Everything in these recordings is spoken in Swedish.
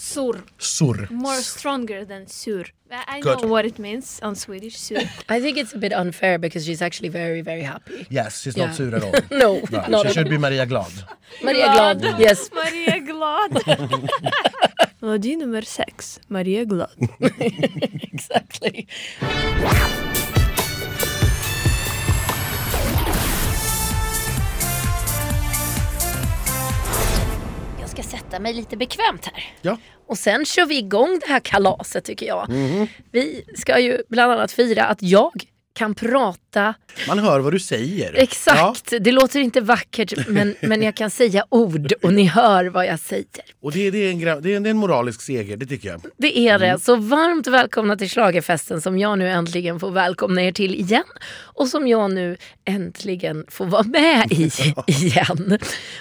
Sur. Sur. More stronger than sur. I I Good. know what it means on Swedish. Sur. I think it's a bit unfair because she's actually very, very happy. Yes, she's Yeah. not sur at all. No, No, not she at should be Maria Glad. Maria Glad. Yes. Maria Glad. Melodi nummer sex. Maria Glad. exactly. Ska sätta mig lite bekvämt här. Ja. Och sen kör vi igång det här kalaset tycker jag. Vi ska ju bland annat fira att jag kan prata Man hör vad du säger. exakt. Det låter inte vackert men, men jag kan säga ord och ni hör vad jag säger. Och det, det, är en, det, är, det är en moralisk seger, det tycker jag. Det är det. Så varmt välkomna till Schlagerfesten som jag nu äntligen får välkomna er till igen. Och som jag nu äntligen får vara med i igen.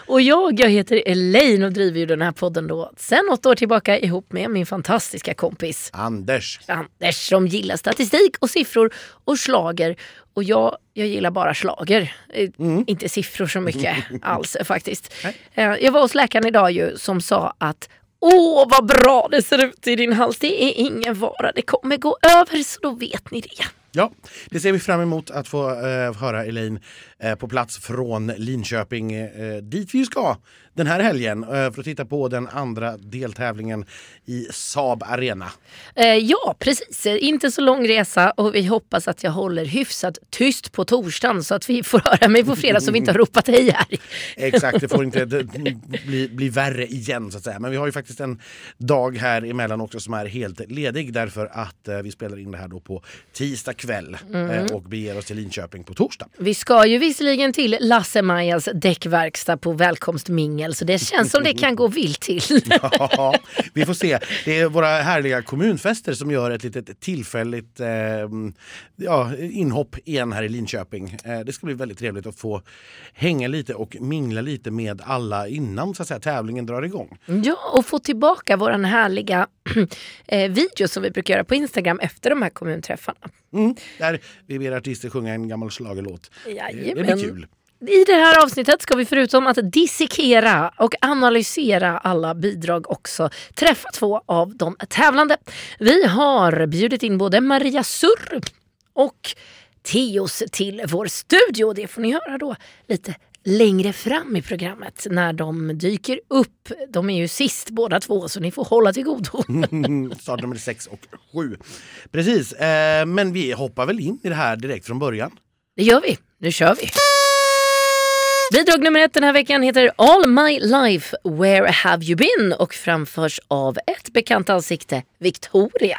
Och jag, jag heter Elaine och driver ju den här podden då sen åtta år tillbaka ihop med min fantastiska kompis Anders. Anders som gillar statistik och siffror och slager. Och jag, jag gillar bara slager. Eh, Inte siffror så mycket alls faktiskt. Eh, Jag var hos läkaren idag ju som sa att Åh vad bra det ser ut i din hals. Det är ingen fara. Det kommer gå över så då vet ni det. Ja, det ser vi fram emot att få eh, höra Elaine eh, på plats från Linköping eh, dit vi ska den här helgen eh, för att titta på den andra deltävlingen i Saab Arena. Eh, ja precis, inte så lång resa och vi hoppas att jag håller hyfsat tyst på torsdagen så att vi får höra mig på fredag så vi inte har ropat hej här. Exakt, det får inte bli, bli värre igen så att säga. Men vi har ju faktiskt en dag här emellan också som är helt ledig därför att eh, vi spelar in det här då på tisdag kväll eh, och beger oss till Linköping på torsdag. Vi ska ju visserligen till Lasse-Majas däckverkstad på välkomstmingel så det känns som det kan gå vilt till. Ja, vi får se. Det är våra härliga kommunfester som gör ett litet tillfälligt eh, ja, inhopp igen här i Linköping. Eh, det ska bli väldigt trevligt att få hänga lite och mingla lite med alla innan så att säga, tävlingen drar igång. Ja, och få tillbaka våran härliga eh, video som vi brukar göra på Instagram efter de här kommunträffarna. Mm, där vi ber artister sjunga en gammal schlagerlåt. Det- Det Jajamän. blir kul. I det här avsnittet ska vi förutom att dissekera och analysera alla bidrag också träffa två av de tävlande. Vi har bjudit in både Maria Surr och Teos till vår studio. Det får ni höra då lite längre fram i programmet när de dyker upp. De är ju sist båda två så ni får hålla till godo. Startnummer 6 och 7. Precis, eh, men vi hoppar väl in i det här direkt från början. Det gör vi. Nu kör vi. Bidrag nummer ett den här veckan heter All My Life Where Have You Been och framförs av ett bekant ansikte, Victoria.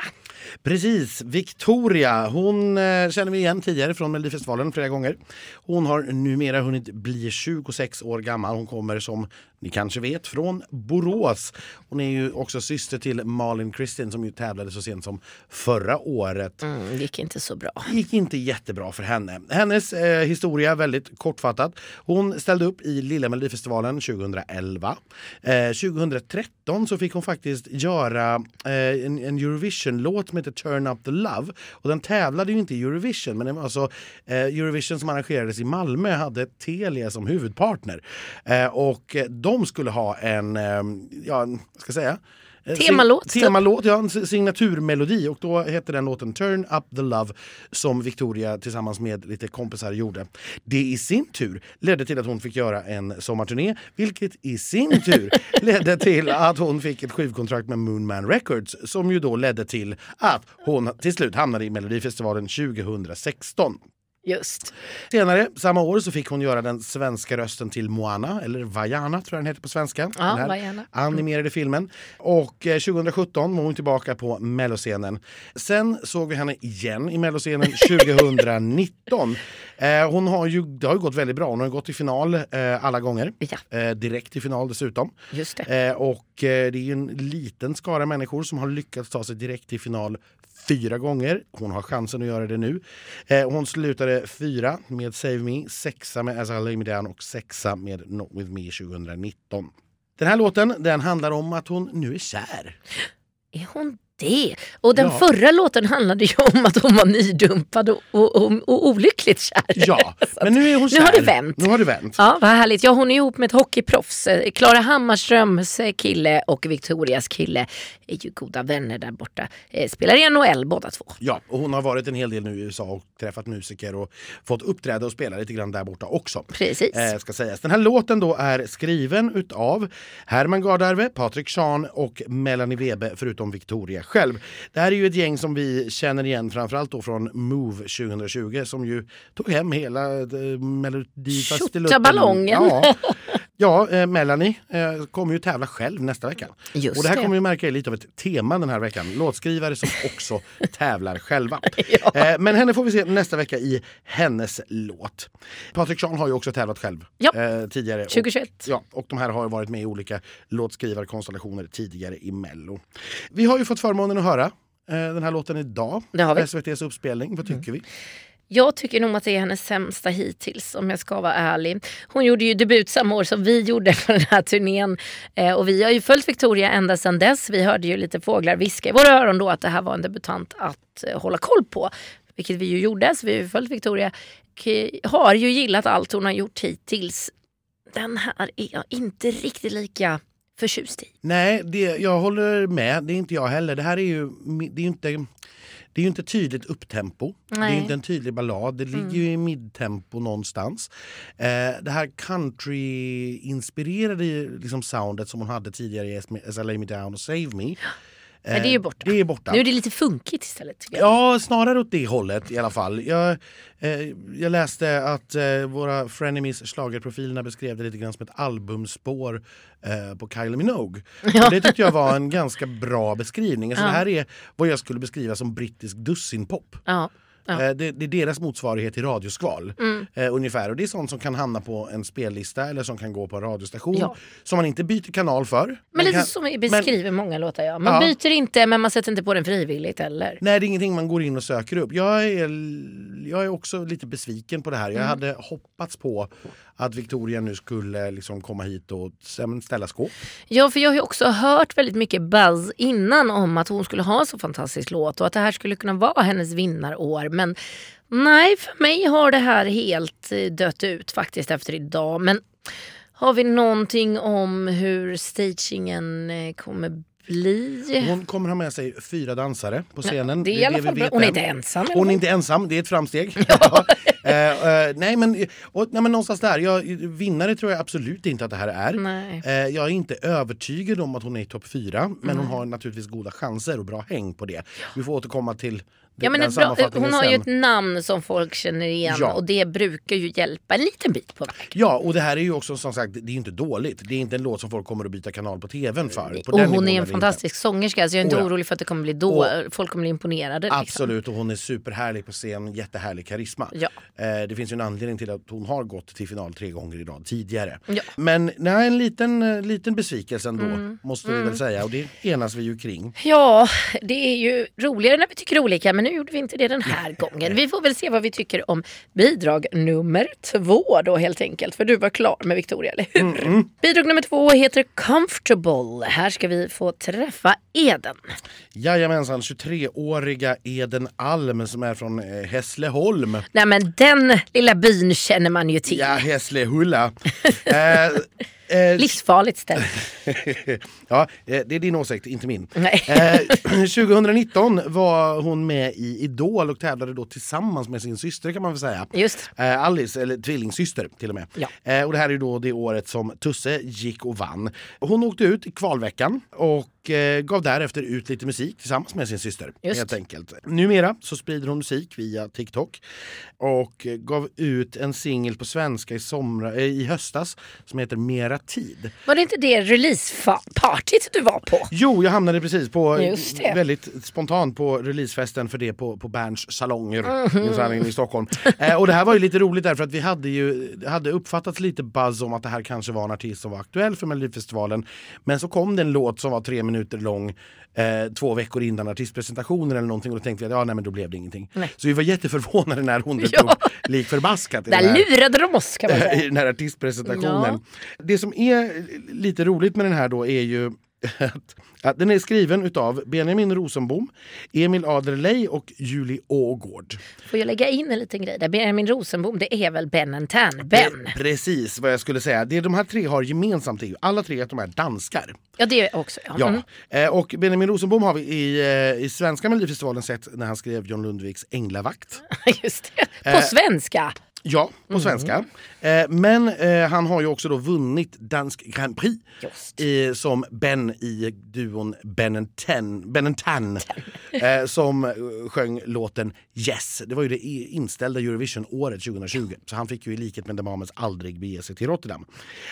Precis, Victoria. Hon eh, känner vi igen tidigare från Melodifestivalen flera gånger. Hon har numera hunnit bli 26 år gammal. Hon kommer som ni kanske vet från Borås. Hon är ju också syster till Malin Kristin som ju tävlade så sent som förra året. Mm, gick inte så bra. Gick inte jättebra för henne. Hennes eh, historia väldigt kortfattat. Hon ställde upp i Lilla Melodifestivalen 2011. Eh, 2013 så fick hon faktiskt göra eh, en, en Eurovision-låt som heter Turn Up The Love. Och den tävlade ju inte i Eurovision men det var alltså eh, Eurovision som arrangerades i Malmö hade Telia som huvudpartner. Eh, och eh, de skulle ha en, eh, ja, vad ska jag säga? Eh, Temalåt, typ. Temalåt, ja, en si- signaturmelodi och då hette den låten Turn Up The Love som Victoria tillsammans med lite kompisar gjorde. Det i sin tur ledde till att hon fick göra en sommarturné vilket i sin tur ledde till att hon fick ett skivkontrakt med Moonman Records som ju då ledde till att hon till slut hamnade i Melodifestivalen 2016. Just. Senare samma år så fick hon göra den svenska rösten till Moana, eller Vaiana tror jag den heter på svenska. Ja, den här animerade filmen. Och eh, 2017 var hon tillbaka på melloscenen. Sen såg vi henne igen i melloscenen 2019. Eh, hon har ju, det har ju gått väldigt bra. Hon har gått till final eh, alla gånger. Ja. Eh, direkt till final dessutom. Just det. Eh, och eh, det är ju en liten skara människor som har lyckats ta sig direkt till final fyra gånger. Hon har chansen att göra det nu. Eh, hon slutade fyra med Save Me, sexa med As I Lay Me Down och sexa med Not With Me 2019. Den här låten den handlar om att hon nu är kär. Är hon det. Och den Ja. förra låten handlade ju om att hon var nydumpad och, och, och, och olyckligt kär. Ja, men nu är hon Nu har kär. det vänt. Nu har det vänt. Ja, vad härligt. Ja, hon är ihop med ett hockeyproffs. Eh, Klara Hammarströms eh, kille och Victorias kille är ju goda vänner där borta. Eh, Spelar i NHL båda två. Ja, och hon har varit en hel del nu i USA och träffat musiker och fått uppträda och spela lite grann där borta också. Precis. Eh, ska sägas. Den här låten då är skriven utav Herman Gardarve, Patrik Sean och Melanie Webe förutom Victoria själv. Det här är ju ett gäng som vi känner igen framförallt då från Move 2020 som ju tog hem hela eh, Melodifestivalen. Tjottaballongen. Ja, ja eh, Melanie eh, kommer ju tävla själv nästa vecka. Just och det här det. kommer vi märka är lite av ett tema den här veckan. Låtskrivare som också tävlar själva. eh, men henne får vi se nästa vecka i hennes låt. Patrik Sean har ju också tävlat själv Ja. eh, tidigare. Och- 2021. Ja, och de här har varit med i olika låtskrivarkonstellationer tidigare i Mello. Vi har ju fått förmånen att höra eh, den här låten idag. Det har vi. SVTs uppspelning. Vad tycker vi? Jag tycker nog att det är hennes sämsta hittills om jag ska vara ärlig. Hon gjorde ju debut samma år som vi gjorde på den här turnén. Eh, och vi har ju följt Victoria ända sedan dess. Vi hörde ju lite fåglar viska i våra öron då att det här var en debutant att eh, hålla koll på. Vilket vi ju gjorde, så vi har ju följt Victoria. K- har ju gillat allt hon har gjort hittills. Den här är jag inte riktigt lika förtjust i. Nej, det, jag håller med. Det är inte jag heller. Det här är ju, det är ju inte... Det är ju inte tydligt upptempo. Det är Nej. inte en tydlig ballad. Det ligger ju i midtempo någonstans. Eh, det här country-inspirerade liksom soundet som hon hade tidigare i SLA Me Down och Save Me. Eh, Nej, det är ju borta. Det är borta. Nu är det lite funkigt istället. Ja, snarare åt det hållet i alla fall. Jag, eh, jag läste att eh, våra frenemies schlagerprofilerna beskrev det lite grann som ett albumspår eh, på Kylie Minogue. Och det tyckte jag var en ganska bra beskrivning. Alltså, Ja. Det här är vad jag skulle beskriva som brittisk dussinpop. Ja. Ja. Eh, Det, det är deras motsvarighet till radioskval. Mm. Eh, ungefär. Och det är sånt som kan hamna på en spellista eller som kan gå på en radiostation. Ja. Som man inte byter kanal för. Men Man lite kan, som vi beskriver många låtar ja. Man Ja. byter inte men man sätter inte på den frivilligt heller. Nej, det är ingenting man går in och söker upp. Jag är, jag är också lite besviken på det här. Jag Mm. hade hoppats på att Victoria nu skulle liksom komma hit och ställa skåp. Ja för jag har också hört väldigt mycket buzz innan om att hon skulle ha en så fantastisk låt och att det här skulle kunna vara hennes vinnarår. Men nej, för mig har det här helt eh, dött ut faktiskt efter idag. Men har vi någonting om hur stagingen eh, kommer bli? Hon kommer ha med sig fyra dansare på scenen. det är i alla fall bra. vet Hon är inte ensam. Hon är inte ensam, det är ett framsteg. Ja. Eh, eh, nej, men, och, nej men någonstans där, jag, vinnare tror jag absolut inte att det här är. Eh, jag är inte övertygad om att hon är i topp fyra men hon har naturligtvis goda chanser och bra häng på det. Vi får återkomma till Ja, men bra, hon har ju sen. ett namn som folk känner igen Ja. och det brukar ju hjälpa en liten bit på väg. Ja, och det här är ju också som sagt, det är ju inte dåligt. Det är inte en låt som folk kommer att byta kanal på tvn för. På Och hon är en inte. fantastisk sångerska så jag är inte Oh ja. orolig för att det kommer bli då. folk kommer bli imponerade. Liksom. Absolut, och hon är superhärlig på scen, jättehärlig karisma. Ja. Eh, det finns ju en anledning till att hon har gått till final tre gånger i rad tidigare. Ja. Men nej, en liten, eh, liten besvikelse ändå, Mm. måste vi väl säga. Och det enas vi ju kring. Ja, det är ju roligare när vi tycker olika men nu gjorde vi inte det den här gången. Vi får väl se vad vi tycker om bidrag nummer två då helt enkelt. För du var klar med Victoria, eller hur? Bidrag nummer två heter Comfortable. Här ska vi få träffa Eden. Jajamensan, 23-åriga Eden Alm som är från eh, Hässleholm. Nej men den lilla byn känner man ju till. Ja, Hässlehulla. eh, eh, Livsfarligt ställe. ja, eh, det är din åsikt, inte min. Eh, 2019 var hon med i Idol och tävlade då tillsammans med sin syster kan man väl säga. Just. Eh, Alice, eller tvillingsyster till och med. Ja. Eh, och det här är då det året som Tusse gick och vann. Hon åkte ut i kvalveckan och eh, gav därefter ut lite musik tillsammans med sin syster. Just. Helt enkelt. Numera så sprider hon musik via TikTok och eh, gav ut en singel på svenska i, somra, eh, i höstas som heter Mera tid. Var det inte det releasepartyt du var på? Jo, jag hamnade precis på det. väldigt spontant på releasefesten för det på, på Berns salonger Mhm. i, i Stockholm. Eh, och det här var ju lite roligt därför att vi hade ju hade uppfattats lite buzz om att det här kanske var en artist som var aktuell för Melodifestivalen. Men så kom det en låt som var tre minuter lång eh, två veckor innan artistpresentationen eller någonting och då tänkte vi att ja, nej, men då blev det ingenting. Nej. Så vi var jätteförvånade när hon Ja. upp lik förbaskat. i Där här- lurade de oss kan man i säga. den här artistpresentationen. Det som är lite roligt med den här då är ju den är skriven utav Benjamin Rosenbom, Emil Adlerley och Julie Ågård. Får jag lägga in en liten grej där? Benjamin Rosenbom, det är väl Ben Tan? Ben! Eh, Precis vad jag skulle säga. Det de här tre har gemensamt är ju alla tre att de är danskar. Ja, det är också. Ja. Ja. Mm. Eh, och Benjamin Rosenbom har vi i, eh, i svenska Melodifestivalen sett när han skrev John Lundviks Änglavakt. Just det. På Eh, svenska. Ja, på svenska. Eh, men eh, han har ju också då vunnit Dansk Grand Prix i, som Ben i duon Ben Ten, ben Tan eh, som eh, sjöng låten Yes. Det var ju det inställda Eurovision-året 2020. Så han fick ju i likhet med Demames aldrig bege sig till Rotterdam.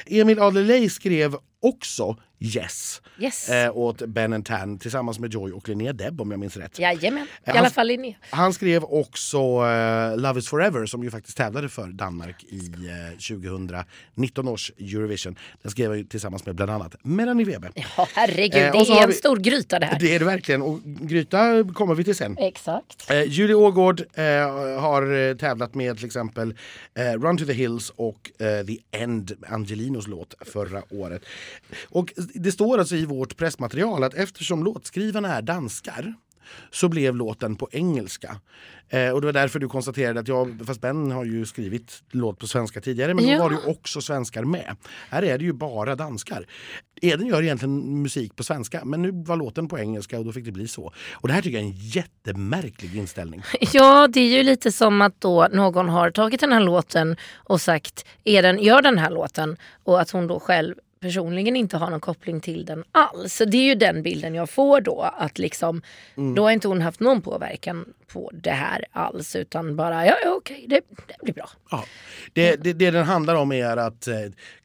Emil Adlerley skrev också Yes Yes. eh, åt Ben Tan tillsammans med Joy och Linnea Deb om jag minns rätt. Jajamän. I han- alla fall Linnea. Han skrev också eh, Love is forever som ju faktiskt tävlade för Danmark i eh, 2019 års Eurovision. Den skrev han ju tillsammans med bland annat Melanie Webe. Ja, herregud. Eh, det är en vi- stor gryta det här. Det är det verkligen och Gryta kommer vi till sen. Exakt. Eh, Julie Ågård eh, har eh, tävlat med till exempel eh, Run to the Hills och eh, The End, Angelinos låt förra året. Och det står alltså i vårt pressmaterial att eftersom låtskrivarna är danskar så blev låten på engelska. Eh, och det var därför du konstaterade att jag, fast Ben har ju skrivit låt på svenska tidigare, men Ja. då var det ju också svenskar med. Här är det ju bara danskar. Eden gör egentligen musik på svenska, men nu var låten på engelska och då fick det bli så. Och det här tycker jag är en jättemärklig inställning. Ja, det är ju lite som att då någon har tagit den här låten och sagt Eden, gör den här låten. Och att hon då själv personligen inte har någon koppling till den alls. Så det är ju den bilden jag får då. Att liksom, Då har inte hon haft någon påverkan på det här alls. Utan bara, ja, ja okej, det, det blir bra. Ja. Det, det, det den handlar om är att eh,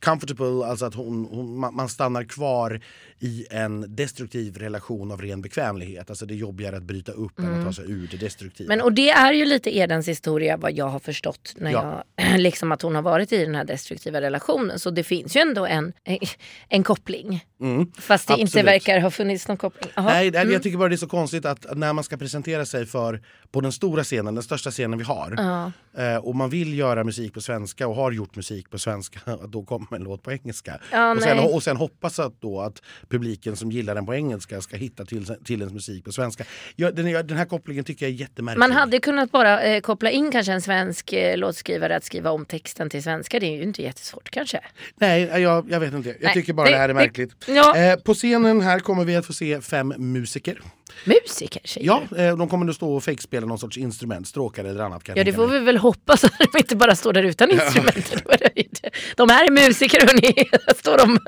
comfortable, alltså att hon, hon, man, stannar kvar i en destruktiv relation av ren bekvämlighet. Alltså det är jobbigare att bryta upp än att ta sig ur det destruktiva. Men och det är ju lite Edens historia vad jag har förstått när Ja. jag liksom att hon har varit i den här destruktiva relationen. Så det finns ju ändå en, en koppling. Fast det inte absolut. verkar ha funnits någon koppling. Nej, nej, jag tycker bara det är så konstigt att när man ska presentera sig för på den stora scenen, den största scenen vi har eh, och man vill göra musik på svenska och har gjort musik på svenska, då kommer en låt på engelska. Ja, och, sen, och sen hoppas att, då att publiken som gillar den på engelska ska hitta till, till ens musik på svenska. Ja, den, den här kopplingen tycker jag är jättemärklig. Man hade kunnat bara eh, koppla in kanske en svensk eh, låtskrivare att skriva om texten till svenska. Det är ju inte jättesvårt kanske. Nej, jag, jag vet inte. Jag Nej, tycker bara det- det här är det- märkligt. ja. Eh, på scenen här kommer vi att få se fem musiker. Musiker säger Ja, eh, de kommer att stå och fejkspela någon sorts instrument, stråkar eller annat. Ja det får vi väl hoppas att de inte bara står där utan instrument. De här är musiker hörni. Står de.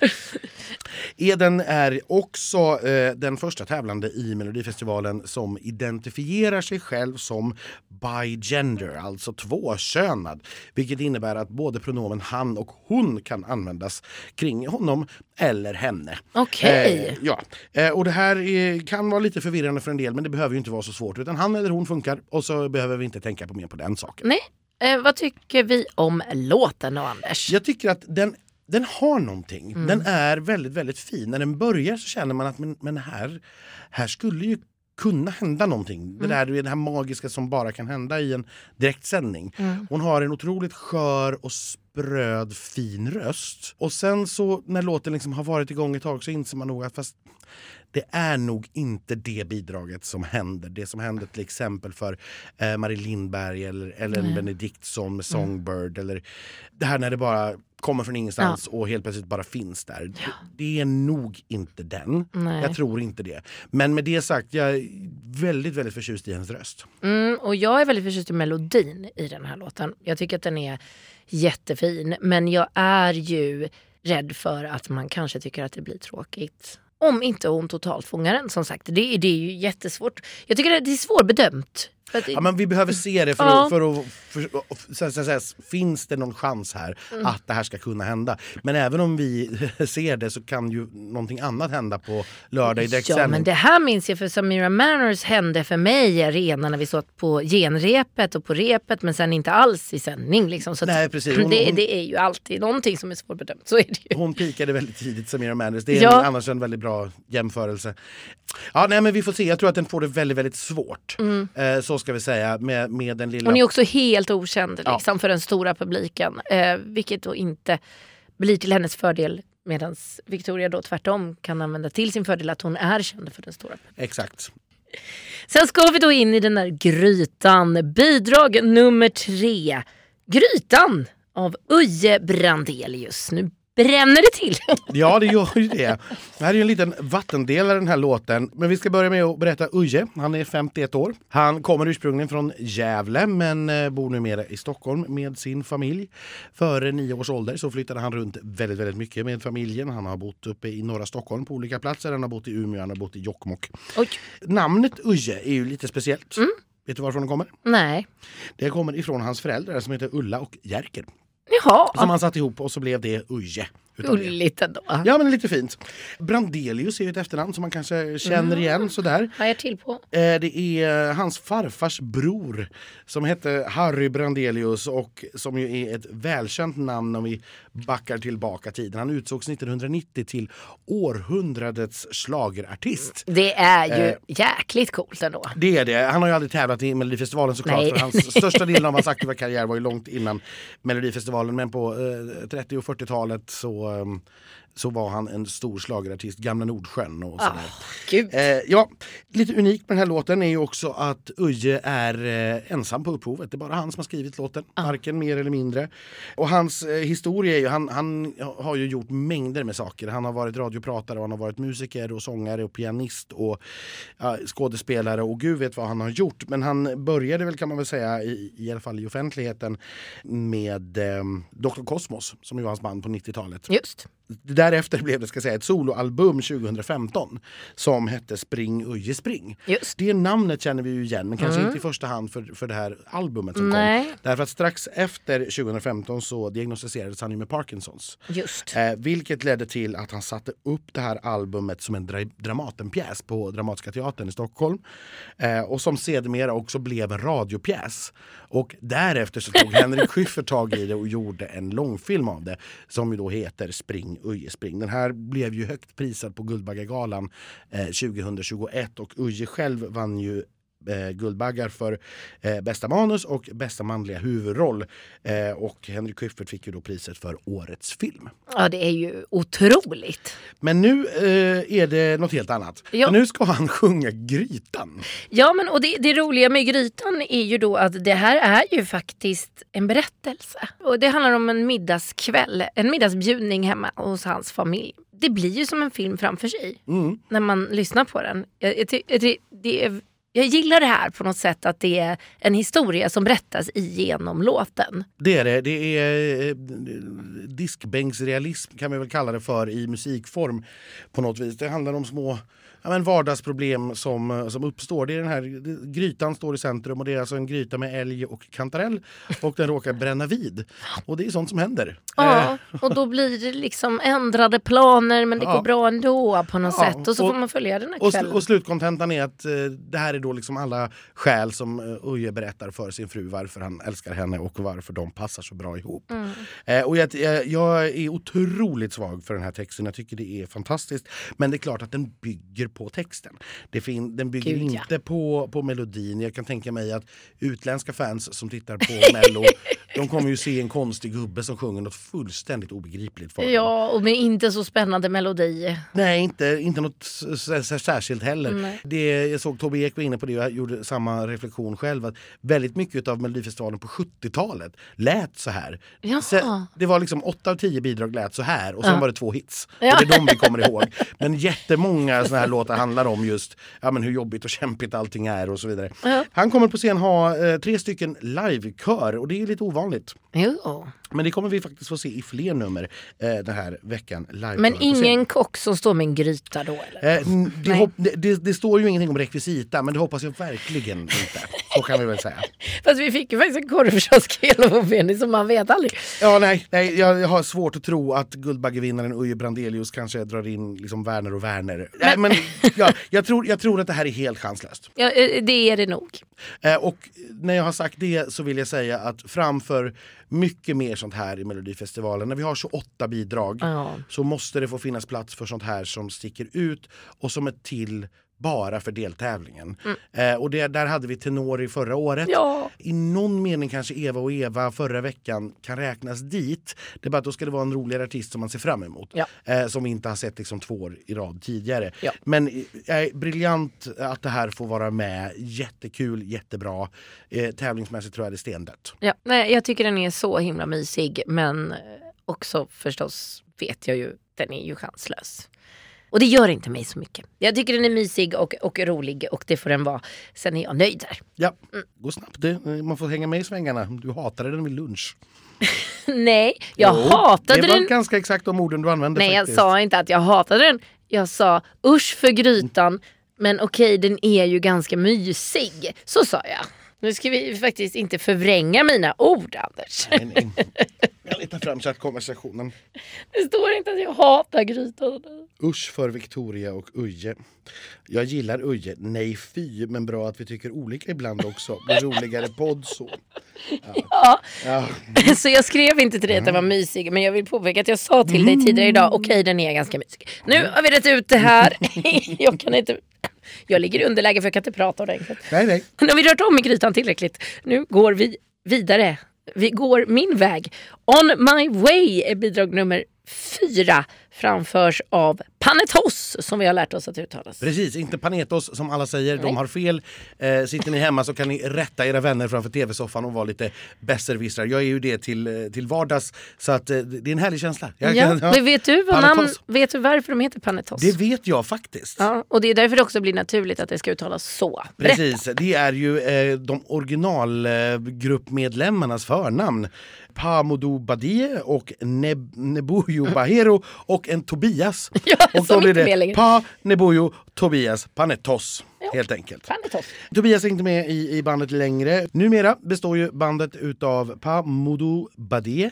Eden är också eh, den första tävlande i Melodifestivalen som identifierar sig själv som bigender, alltså tvåkönad. Vilket innebär att både pronomen han och hon kan användas kring honom eller henne. Okej. Eh, ja. eh, och det här är, kan vara lite förvirrande för en del men det behöver ju inte vara så svårt. Utan han eller hon funkar och så behöver vi inte tänka på mer på den saken. Nej, eh, vad tycker vi om låten då Anders? Jag tycker att den, den har någonting. Den är väldigt, väldigt fin. När den börjar så känner man att men, men här, här skulle ju kunna hända någonting. Det, där, det här magiska som bara kan hända i en direktsändning. Hon har en otroligt skör och spröd fin röst. Och sen så när låten liksom har varit igång ett tag så inser man nog att fast det är nog inte det bidraget som händer. Det som händer till exempel för eh, Marie Lindberg eller Ellen Benediktsson med Songbird. Eller det här när det bara kommer från ingenstans och helt plötsligt bara finns där. Det, det är nog inte den. Nej. Jag tror inte det. Men med det sagt, jag är väldigt, väldigt förtjust i hennes röst. Mm, och jag är väldigt förtjust i melodin i den här låten. Jag tycker att den är jättefin. Men jag är ju rädd för att man kanske tycker att det blir tråkigt. Om inte hon totalt fångar den som sagt. Det, det är ju jättesvårt. Jag tycker det är svårbedömt. Ja, men vi behöver se det för, Ja. att, för att... För, så, så, så, finns det någon chans här Mm. att det här ska kunna hända? Men även om vi ser det så kan ju någonting annat hända på lördag i Ja direktsändning. men det här minns jag för Samira Manners hände för mig i arenan när vi satt på genrepet och på repet men sen inte alls i sändning. Liksom. Så Nej, precis. Hon- det, hon- det är ju alltid någonting som är svårbedömt. Så är det ju. Hon pikade väldigt tidigt, Samira Manders. Det är Ja. en, annars en väldigt bra jämförelse. Ja, nej, men vi får se. Jag tror att den får det väldigt, väldigt svårt. Eh, så ska vi säga, med, med den lilla... Hon är också helt okänd Ja. liksom, för den stora publiken. Eh, vilket då inte blir till hennes fördel Medan Victoria då tvärtom kan använda till sin fördel att hon är känd för den stora Exakt. Sen ska vi då in i den där grytan. Bidrag nummer tre. Grytan av Uje Brandelius. Nu bränner det till. Ja, det gör ju det. Det här är ju en liten vattendelare den här låten. Men vi ska börja med att berätta Uje. Han är 51 år. Han kommer ursprungligen från Gävle men eh, bor numera i Stockholm med sin familj. Före nio års ålder så flyttade han runt väldigt, väldigt mycket med familjen. Han har bott uppe i norra Stockholm på olika platser. Han har bott i Umeå, han har bott i Jokkmokk. Oj. Namnet Uje är ju lite speciellt. Vet du varifrån det kommer? Nej. Det kommer ifrån hans föräldrar som heter Ulla och Jerker. Jaha. Som han satt ihop och så blev det Uje. Gulligt ändå. Ja men lite fint. Brandelius är ju ett efternamn som man kanske känner igen sådär. Hajar till på. Eh, Det är eh, hans farfars bror som hette Harry Brandelius och som ju är ett välkänt namn om vi backar tillbaka tiden. Han utsågs 1990 till århundradets schlagerartist. Det är ju Eh. jäkligt coolt ändå. Det är det. Han har ju aldrig tävlat i Melodifestivalen såklart Nej. för hans största delen av hans aktiva karriär var ju långt innan Melodifestivalen men på eh, 30 och 40-talet så, eh, så var han en stor schlagerartist, Gamla Nordsjön och sådär. Gud. Eh, ja, lite unikt med den här låten är ju också att Uje är eh, ensam på upphovet. Det är bara han som har skrivit låten, varken mer eller mindre. Och hans eh, historia är ju, han, han har ju gjort mängder med saker. Han har varit radiopratare, och han har varit musiker och sångare och pianist och skådespelare och gud vet vad han har gjort. Men han började väl kan man väl säga, i, i alla fall i offentligheten, med eh, Dr. Cosmos som ju var hans band på 90-talet. Just. Därefter blev det ska säga, ett soloalbum 2015 som hette Spring Uje Spring. Just. Det namnet känner vi ju igen men kanske inte i första hand för, för det här albumet som Nej. kom. Därför att strax efter 2015 så diagnostiserades han med Parkinsons. Just. Eh, vilket ledde till att han satte upp det här albumet som en dra Dramatenpjäs på Dramatiska teatern i Stockholm. Eh, och som sedermera också blev en radiopjäs. Och därefter så tog Henrik Schyffert tag i det och gjorde en långfilm av det som ju då heter Spring Uje Spring. Den här blev ju högt prisad på Guldbaggegalan eh, 2021 och Uje själv vann ju eh, Guldbaggar för eh, bästa manus och bästa manliga huvudroll. Eh, och Henrik Schyffert fick ju då priset för årets film. Ja, det är ju otroligt. Men nu eh, är det något helt annat. Ja. Nu ska han sjunga Grytan. Ja, men och det, det roliga med Grytan är ju då att det här är ju faktiskt en berättelse. Och det handlar om en middagskväll, en middagsbjudning hemma hos hans familj. Det blir ju som en film framför sig Mm. när man lyssnar på den. Jag, jag, jag, det är, jag gillar det här på något sätt att det är en historia som berättas igenom låten. Det är det. Det är eh, diskbänksrealism kan vi väl kalla det för i musikform på något vis. Det handlar om små ja, men vardagsproblem som, eh, som uppstår. Det är den här, grytan står i centrum och det är alltså en gryta med älg och kantarell och den råkar bränna vid. Och det är sånt som händer. Eh, Ja, och då blir det liksom ändrade planer men det Ja. går bra ändå på något Ja, sätt. Och så och- får man följa den här kvällen. och slutkontentan är att eh, det här är då liksom alla skäl som eh, Uje berättar för sin fru varför han älskar henne och varför de passar så bra ihop. Mm. Eh, och jag, jag är otroligt svag för den här texten. Jag tycker det är fantastiskt. Men det är klart att den bygger på texten. Det fin, den bygger Gud, ja. inte på, på melodin. Jag kan tänka mig att utländska fans som tittar på Mello de kommer ju se en konstig gubbe som sjunger något fullständigt obegripligt för dem. Ja, och med inte så spännande melodi. Nej, inte, inte något särskilt heller. Nej. Det, jag såg Tobbe Ek var inne på det och jag gjorde samma reflektion själv. Att väldigt mycket av Melodifestivalen på 70-talet lät så här. Jaha. Så, det var liksom 8 av 10 bidrag lät så här och sen Ja. var det två hits. Ja. Och det är de vi kommer ihåg. Men jättemånga såna här låtar handlar om just ja, men hur jobbigt och kämpigt allting är och så vidare. Ja. Han kommer på scen ha eh, tre stycken livekör och det är lite ovanligt. Jo. Men det kommer vi faktiskt få se i fler nummer eh, den här veckan. Livekör Men ingen kock som står med en gryta då eller? Eh, det, hopp, det, det, står ju ingenting om rekvisita men det hoppas jag verkligen inte. Så kan vi väl säga. Fast vi fick ju faktiskt en korvkiosk hela vår Benny så man vet aldrig. Ja, nej, nej, jag har svårt att tro att Guldbaggevinnaren Uje Brandelius kanske drar in liksom Werner och Werner. Nej, men, ja, jag, tror, jag tror att det här är helt chanslöst. Ja, eh, det är det nog. Eh, och när jag har sagt det så vill jag säga att framför mycket mer sånt här i Melodifestivalen, när vi har 28 bidrag Ja. så måste det få finnas plats för sånt här som sticker ut och som är till bara för deltävlingen. Mm. Eh, och det, där hade vi Tenori förra året. Ja. I någon mening kanske Eva och Eva förra veckan kan räknas dit. Det är bara att då ska det vara en roligare artist som man ser fram emot. Ja. Eh, som vi inte har sett liksom två år i rad tidigare. Ja. Men eh, briljant att det här får vara med. Jättekul, jättebra. Eh, tävlingsmässigt tror jag det är stendött. Ja, nej, jag tycker den är så himla mysig men eh, också förstås vet jag ju, den är ju chanslös. Och det gör inte mig så mycket. Jag tycker den är mysig och, och rolig och det får den vara. Sen är jag nöjd där. Ja, Mm. gå snabbt. Det, man får hänga med i svängarna. Du hatade den vid lunch. Nej, jag Jo, hatade Det var den. ganska exakt de orden du använde. Nej, jag faktiskt. sa inte att jag hatade den. Jag sa usch för grytan. Men okej, den är ju ganska mysig. Så sa jag. Nu ska vi faktiskt inte förvränga mina ord, Anders. Nej, nej. Jag letar fram chattkonversationen. Det står inte att jag hatar grytan. Usch för Victoria och Uje. Jag gillar Uje. Nej fy, men bra att vi tycker olika ibland också. Blir roligare podd så. Ja, Ja. så jag skrev inte till dig att den var mysig men jag vill påpeka att jag sa till dig tidigare idag, okej den är ganska mysig. Nu har vi rätt ut det här. jag kan inte... Jag ligger i underläge för jag kan inte prata ordentligt. Nej, nej. Nu har vi rört om i grytan tillräckligt. Nu går vi vidare. Vi går min väg. On my way är bidrag nummer fyra. Framförs av Panetos som vi har lärt oss att uttalas. Precis, inte Panetos som alla säger. Nej. De har fel. Eh, sitter ni hemma så kan ni rätta era vänner framför tv-soffan och vara lite besserwissrar. Jag är ju det till, eh, till vardags. Så att, eh, det är en härlig känsla. Jag Ja, kan- ja. men vet du, vad namn, vet du varför de heter Panetos? Det vet jag faktiskt. Ja, och det är därför det också blir naturligt att det ska uttalas så. Berätta. Precis, det är ju eh, de originalgruppmedlemmarnas förnamn. Pamoudou Badie och Neb Nebuyo Bahero och en Tobias. Ja, och då blir det längre. Pa Nebuyo Tobias Panetos. Helt enkelt. Panetos. Tobias är inte med i, i bandet längre. Numera består ju bandet utav Pamoudou Badie,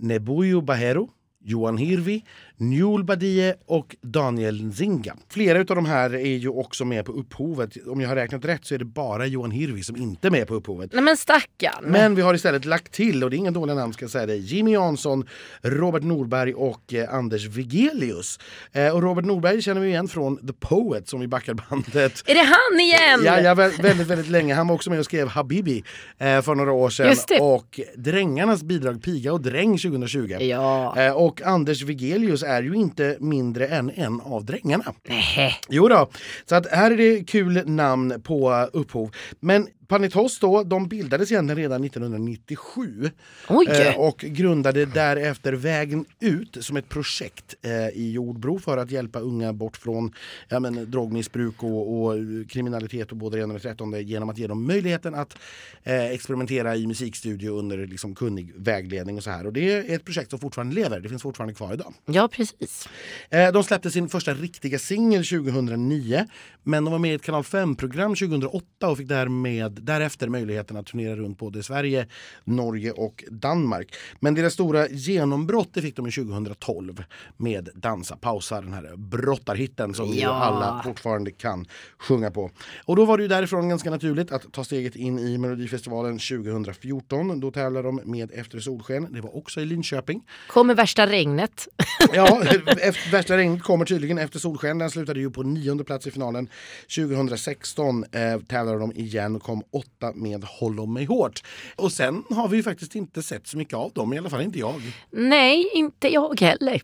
Nebuyo Bahero, Johan Hirvi, Njul Badie och Daniel Nzinga. Flera utav de här är ju också med på upphovet. Om jag har räknat rätt så är det bara Johan Hirvi som inte är med på upphovet. Nej men stackarn. Men vi har istället lagt till, och det är inga dåliga namn ska jag säga det, Jimmy Jansson, Robert Norberg och eh, Anders Vigelius. Eh, och Robert Norberg känner vi igen från The Poet som vi backar bandet. Är det han igen? Ja, ja, vä- väldigt, väldigt länge. Han var också med och skrev Habibi eh, för några år sedan. Just det. Och Drängarnas bidrag Piga och Dräng 2020. Ja. Eh, och Anders Vigelius är ju inte mindre än en av drängarna. Nähä. Jo då, så att här är det kul namn på upphov. Men Panetos då, de bildades egentligen redan 1997 Oj. eh, och grundade därefter Vägen ut som ett projekt eh, i Jordbro för att hjälpa unga bort från ja, men, drogmissbruk och, och kriminalitet och både det ena och det trettonde genom att ge dem möjligheten att eh, experimentera i musikstudio under liksom, kunnig vägledning och så här. Och det är ett projekt som fortfarande lever, det finns fortfarande kvar idag. Ja precis. Eh, De släppte sin första riktiga singel 2009 men de var med i ett kanal 5-program 2008 och fick därmed, därefter möjligheten att turnera runt både Sverige, Norge och Danmark. Men deras stora genombrott det fick de i 2012 med Dansa pausa, den här brottarhitten som Ja. alla fortfarande kan sjunga på. Och då var det ju därifrån ganska naturligt att ta steget in i Melodifestivalen 2014. Då tävlade de med Efter solsken. Det var också i Linköping. Kommer värsta regnet. Ja, efter, värsta regnet kommer tydligen efter Solsken. Den slutade ju på nionde plats i finalen. 2016 eh, tävlade de igen och kom åtta med Håll om mig hårt. Och sen har vi ju faktiskt inte sett så mycket av dem, i alla fall inte jag. Nej, inte jag heller.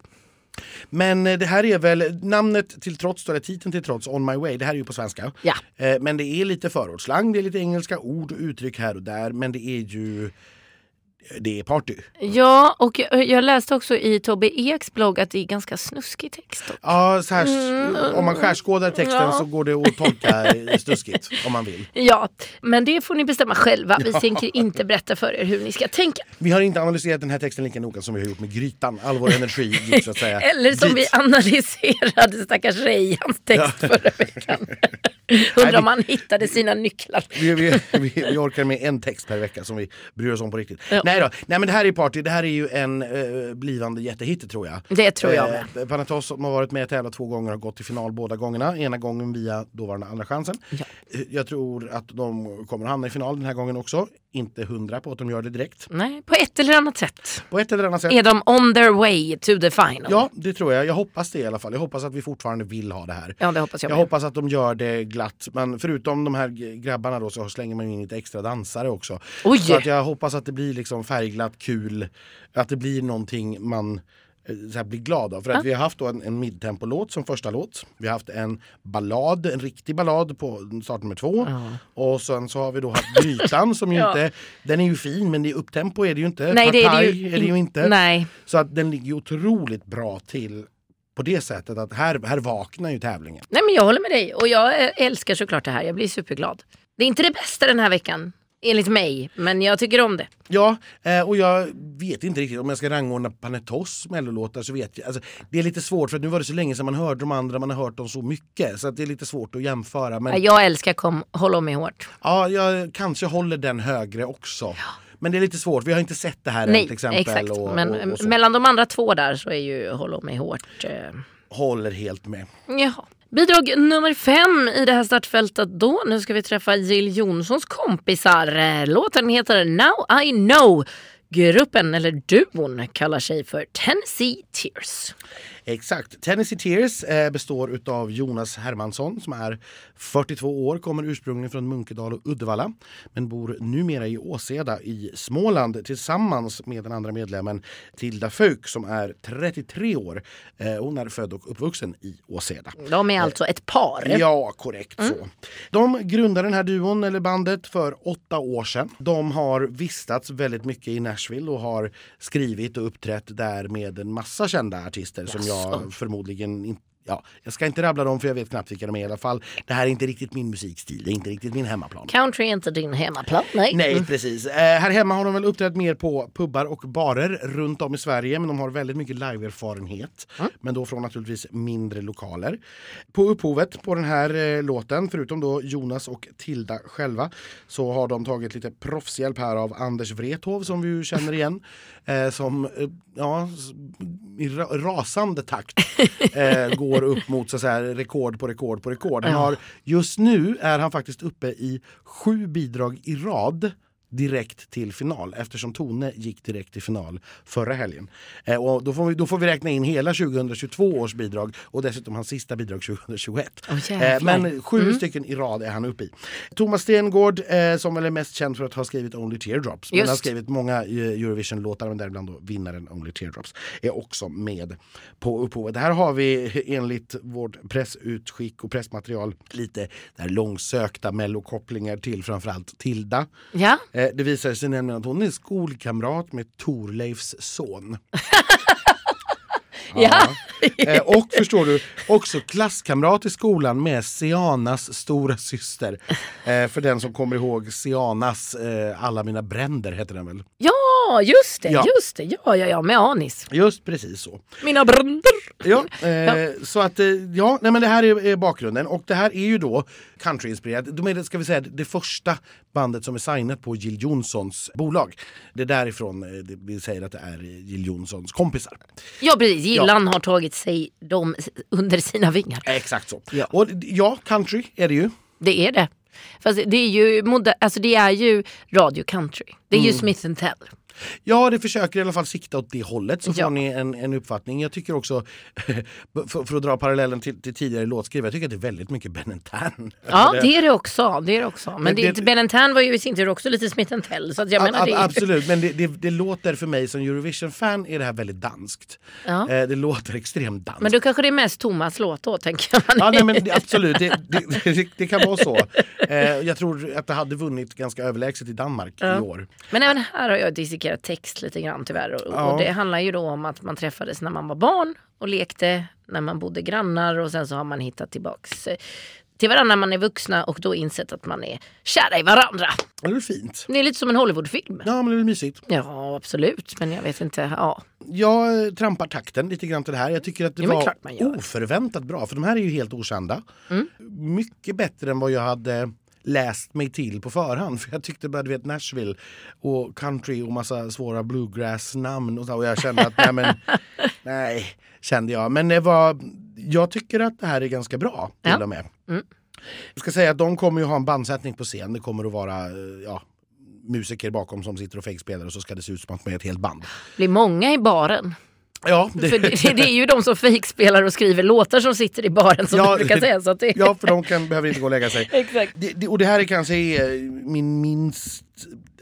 Men eh, det här är väl namnet till trots, eller titeln till trots, On My Way. Det här är ju på svenska. Ja. Eh, men det är lite förortsslang, det är lite engelska ord och uttryck här och där. Men det är ju det är party. Ja, och jag- jag läste också i Tobbe Eks blogg att det är ganska snuskig text. Då. Ja, så här, om man skärskådar texten Ja. så går det att tolka stuskigt om man vill. Ja, men det får ni bestämma själva. Vi tänker inte berätta för er hur ni ska tänka. Vi har inte analyserat den här texten lika noga som vi har gjort med Grytan. All vår energi gick så att säga Eller som dit. vi analyserade stackars Rejans text förra veckan. Undrar om han hittade sina nycklar. Vi, vi, vi, vi orkar med en text per vecka som vi bryr oss om på riktigt. Ja. Nej då, nej men det här är party. Det här är ju en eh, blivande jättehit tror jag. Det tror jag med. Eh, Panatos som har varit med och tävlat två gånger har gått till final båda gångerna. Ena gången via dåvarande Andra chansen. Ja. Jag tror att de kommer att hamna i final den här gången också. Inte hundra på att de gör det direkt. Nej, på ett eller annat sätt På ett eller annat sätt. är de on their way to the final. Ja, det tror jag. Jag hoppas det i alla fall. Jag hoppas att vi fortfarande vill ha det här. Ja, det hoppas jag Jag med. hoppas att de gör det glatt. Men förutom de här grabbarna då så slänger man in lite extra dansare också. Oj! Så att jag hoppas att det blir liksom färgglatt, kul. Att det blir någonting man eh, så här, blir glad av. För att vi har haft en, en midtempolåt som första låt. Vi har haft en ballad, en riktig ballad på start nummer två. Och sen så har vi då haft Grytan som ju Ja. inte, den är ju fin men är upptempo är det ju inte. Nej, det är det ju, är det ju inte. Nej. Så att den ligger otroligt bra till på det sättet att här, här vaknar ju tävlingen. Nej, men jag håller med dig och jag eh, älskar såklart det här. Jag blir superglad. Det är inte det bästa den här veckan, enligt mig, men jag tycker om det. Ja, eh, och jag vet inte riktigt om jag ska rangordna Panetos mellolåtar så vet jag. Alltså, det är lite svårt för att nu var det så länge sedan man hörde de andra, man har hört dem så mycket så det är lite svårt att jämföra. Men Jag älskar kom, Håll om mig hårt. ja, jag kanske håller den högre också. Men det är lite svårt, vi har inte sett det här än Nej, till exempel. exakt. Och, men och, och mellan de andra två där så är ju Håll om mig hårt. Eh, Håller helt med. Jaha. Bidrag nummer fem i det här startfältet då. Nu ska vi träffa Jill Johnsons kompisar. Låten heter Now I know. Gruppen, eller duon, kallar sig för Tennessee Tears. Exakt. Tennessee Tears eh, består utav Jonas Hermansson som är 42 år, kommer ursprungligen från Munkedal och Uddevalla men bor numera i Åseda i Småland tillsammans med den andra medlemmen Tilda Fauk som är 33 år. Eh, hon är född och uppvuxen i Åseda. De är alltså ett par. Ja, korrekt så. De grundade den här duon, eller bandet, för åtta år sedan. De har vistats väldigt mycket i Nashville och har skrivit och uppträtt där med en massa kända artister som jag förmodligen inte Ja, jag ska inte rabbla dem för jag vet knappt vilka de är i alla fall. Det här är inte riktigt min musikstil, det är inte riktigt min hemmaplan. Country är inte din hemmaplan. Nej. Nej, precis. Eh, här hemma har de väl uppträtt mer på pubbar och barer runt om i Sverige. Men de har väldigt mycket liveerfarenhet. Men då från naturligtvis mindre lokaler. På upphovet på den här eh, låten, förutom då Jonas och Tilda själva, så har de tagit lite proffshjälp här av Anders Wrethov som vi ju känner igen. Eh, som eh, ja, i ra rasande takt eh, går upp mot så säga, rekord på rekord på rekord. Han har, just nu är han faktiskt uppe i sju bidrag i rad direkt till final eftersom Tone gick direkt till final förra helgen. Eh, och då, får vi, då får vi räkna in hela 2022 års bidrag och dessutom hans sista bidrag 2021. Åh, eh, men sju stycken i rad är han uppe i. Thomas Stengård eh, som väl är mest känd för att ha skrivit Only Teardrops. Men han har skrivit många eh, Eurovision-låtar men däribland då vinnaren Only Teardrops är också med på upphovet. Här har vi enligt vårt pressutskick och pressmaterial lite där långsökta mellokopplingar till framförallt Tilda. Ja. Eh, Det visar sig nämligen att hon är skolkamrat med Torleifs son. Ja. Eh, Och förstår du, också klasskamrat i skolan med Sianas stora syster. Eh, för den som kommer ihåg Sianas Alla mina bränder heter den väl? ja, just det. Ja. Just det. Ja, ja, ja, med Anis. Just precis så. Mina bränder. Ja, eh, Så att, eh, ja, nej, men det här är, är bakgrunden. Och det här är ju då countryinspirerat. De är, det, ska vi säga, det första bandet som är signat på Jill Johnsons bolag. Det är därifrån eh, det, vi säger att det är Jill Johnsons kompisar. Ja, precis. Gillan har tagit sig dem under sina vingar. Exakt så. Ja. Och ja, country är det ju. Det är det. Fast det är ju, moder- alltså det är ju radio country. Det är ju Mm. Smith Tell. Ja, det försöker i alla fall sikta åt det hållet så får Ja. ni en, en uppfattning. Jag tycker också, för, för att dra parallellen till, till tidigare låtskrivare, jag tycker att det är väldigt mycket Ben Tan. Ja, det är det också. Det är det också. Men, Men det, det- Ben Tan var ju i sin tur också lite Smith Tell. Så jag menar a- det. är- Absolut, men det, det, det låter för mig som Eurovision-fan är det här väldigt danskt. Ja. Eh, det låter extremt danskt. Men då kanske det är mest Thomas låt då, tänker jag. Ja, nej, men absolut, det, kan vara så. Eh, jag tror att det hade vunnit ganska överlägset i Danmark i år. Men även här har jag dissekerat text lite grann tyvärr. Och, Ja. och det handlar ju då om att man träffades när man var barn och lekte när man bodde grannar och sen så har man hittat tillbaks eh, till varandra när man är vuxna och då insett att man är kära i varandra. Ja, Det är fint. Det är lite som en Hollywoodfilm. Ja, men det är mysigt. Ja, absolut. Men jag vet inte. Ja. Jag eh, trampar takten lite gran till det här. Jag tycker att det men var oförväntat bra. För de här är ju helt okända. Mm. Mycket bättre än vad jag hade läst mig till på förhand. För jag tyckte bara, du vet, Nashville och country och massa svåra bluegrass-namn och så. Och jag kände att, nej men, nej, kände jag. Men det var, jag tycker att det här är ganska bra till Ja. och med. Mm. Jag ska säga att de kommer ju ha en bandsättning på scen. Det kommer att vara eh, ja, musiker bakom som sitter och fejkspelar och så ska det se ut som att man är ett helt band. Det blir många i baren. Ja, För det, det är ju de som fejkspelar och skriver låtar som sitter i baren som Ja, du brukar säga. Så det... ja för de kan, behöver inte gå och lägga sig. Exakt. Det, det, och det här är kanske är min minst,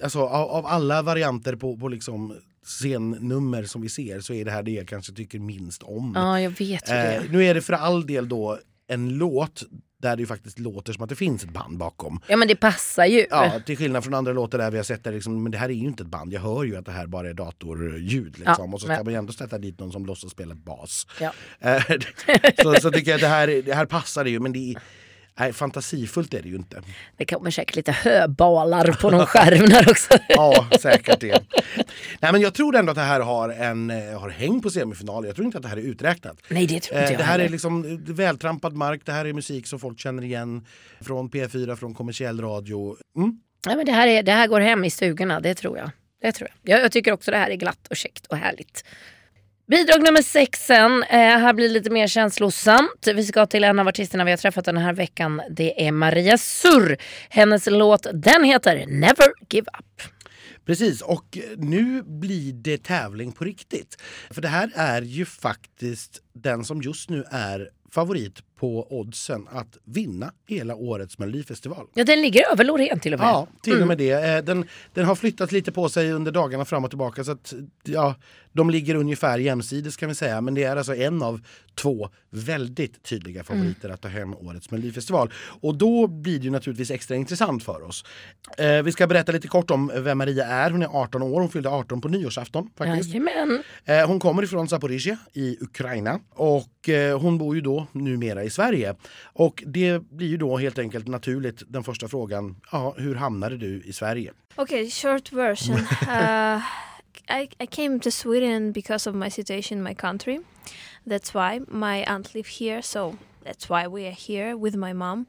alltså av, av alla varianter på, på liksom scennummer som vi ser så är det här det jag kanske tycker minst om. Ja, jag vet ju det. Eh, nu är det för all del då en låt där det ju faktiskt låter som att det finns ett band bakom. Ja men det passar ju. Ja, till skillnad från andra låtar där vi har sett det, liksom, men det här är ju inte ett band. Jag hör ju att det här bara är datorljud. Liksom. Ja, och så ska men- man ju ändå sätta dit någon som låtsas spela bas. Ja. Eh, så, så tycker jag att det här, det här passar det ju, men det är, nej, fantasifullt är det ju inte. Det kommer säkert lite höbalar på någon skärm där också. Ja, säkert det. Nej, men jag tror ändå att det här har, en, eh, har häng på semifinal. Jag tror inte att det här är uträknat. Nej det tror Eh, inte jag Det här är heller. liksom eh, vältrampad mark, det här är musik som folk känner igen från P4, från kommersiell radio. Mm. Ja, men det, här är, det här går hem i stugorna, det tror jag. Det tror jag. jag. Jag tycker också det här är glatt och käckt och härligt. Bidrag nummer sex sen. Eh, här blir det lite mer känslosamt. Vi ska till en av artisterna vi har träffat den här veckan. Det är Maria Surr. Hennes låt den heter Never Give Up. Precis, och nu blir det tävling på riktigt. För det här är ju faktiskt den som just nu är favorit på oddsen att vinna hela årets melodifestival. Ja, den ligger över Loreen till och med. Ja, till och med det. Eh, Den, den har flyttat lite på sig under dagarna fram och tillbaka så att ja, de ligger ungefär jämsides kan vi säga. Men det är alltså en av två väldigt tydliga favoriter att ta hem årets melodifestival. Och då blir det ju naturligtvis extra intressant för oss. Eh, vi ska berätta lite kort om vem Maria är. Hon är 18 år, hon fyllde 18 på nyårsafton faktiskt. Eh, Hon kommer ifrån Zaporizjzja i Ukraina och eh, hon bor ju då numera i Sverige. Och det blir ju då helt enkelt naturligt den första frågan. Ja, hur hamnade du i Sverige? Okay, short version. uh, I, I came to Sweden because of my situation in my country. That's why my aunt live here, so that's why we are here with my mom.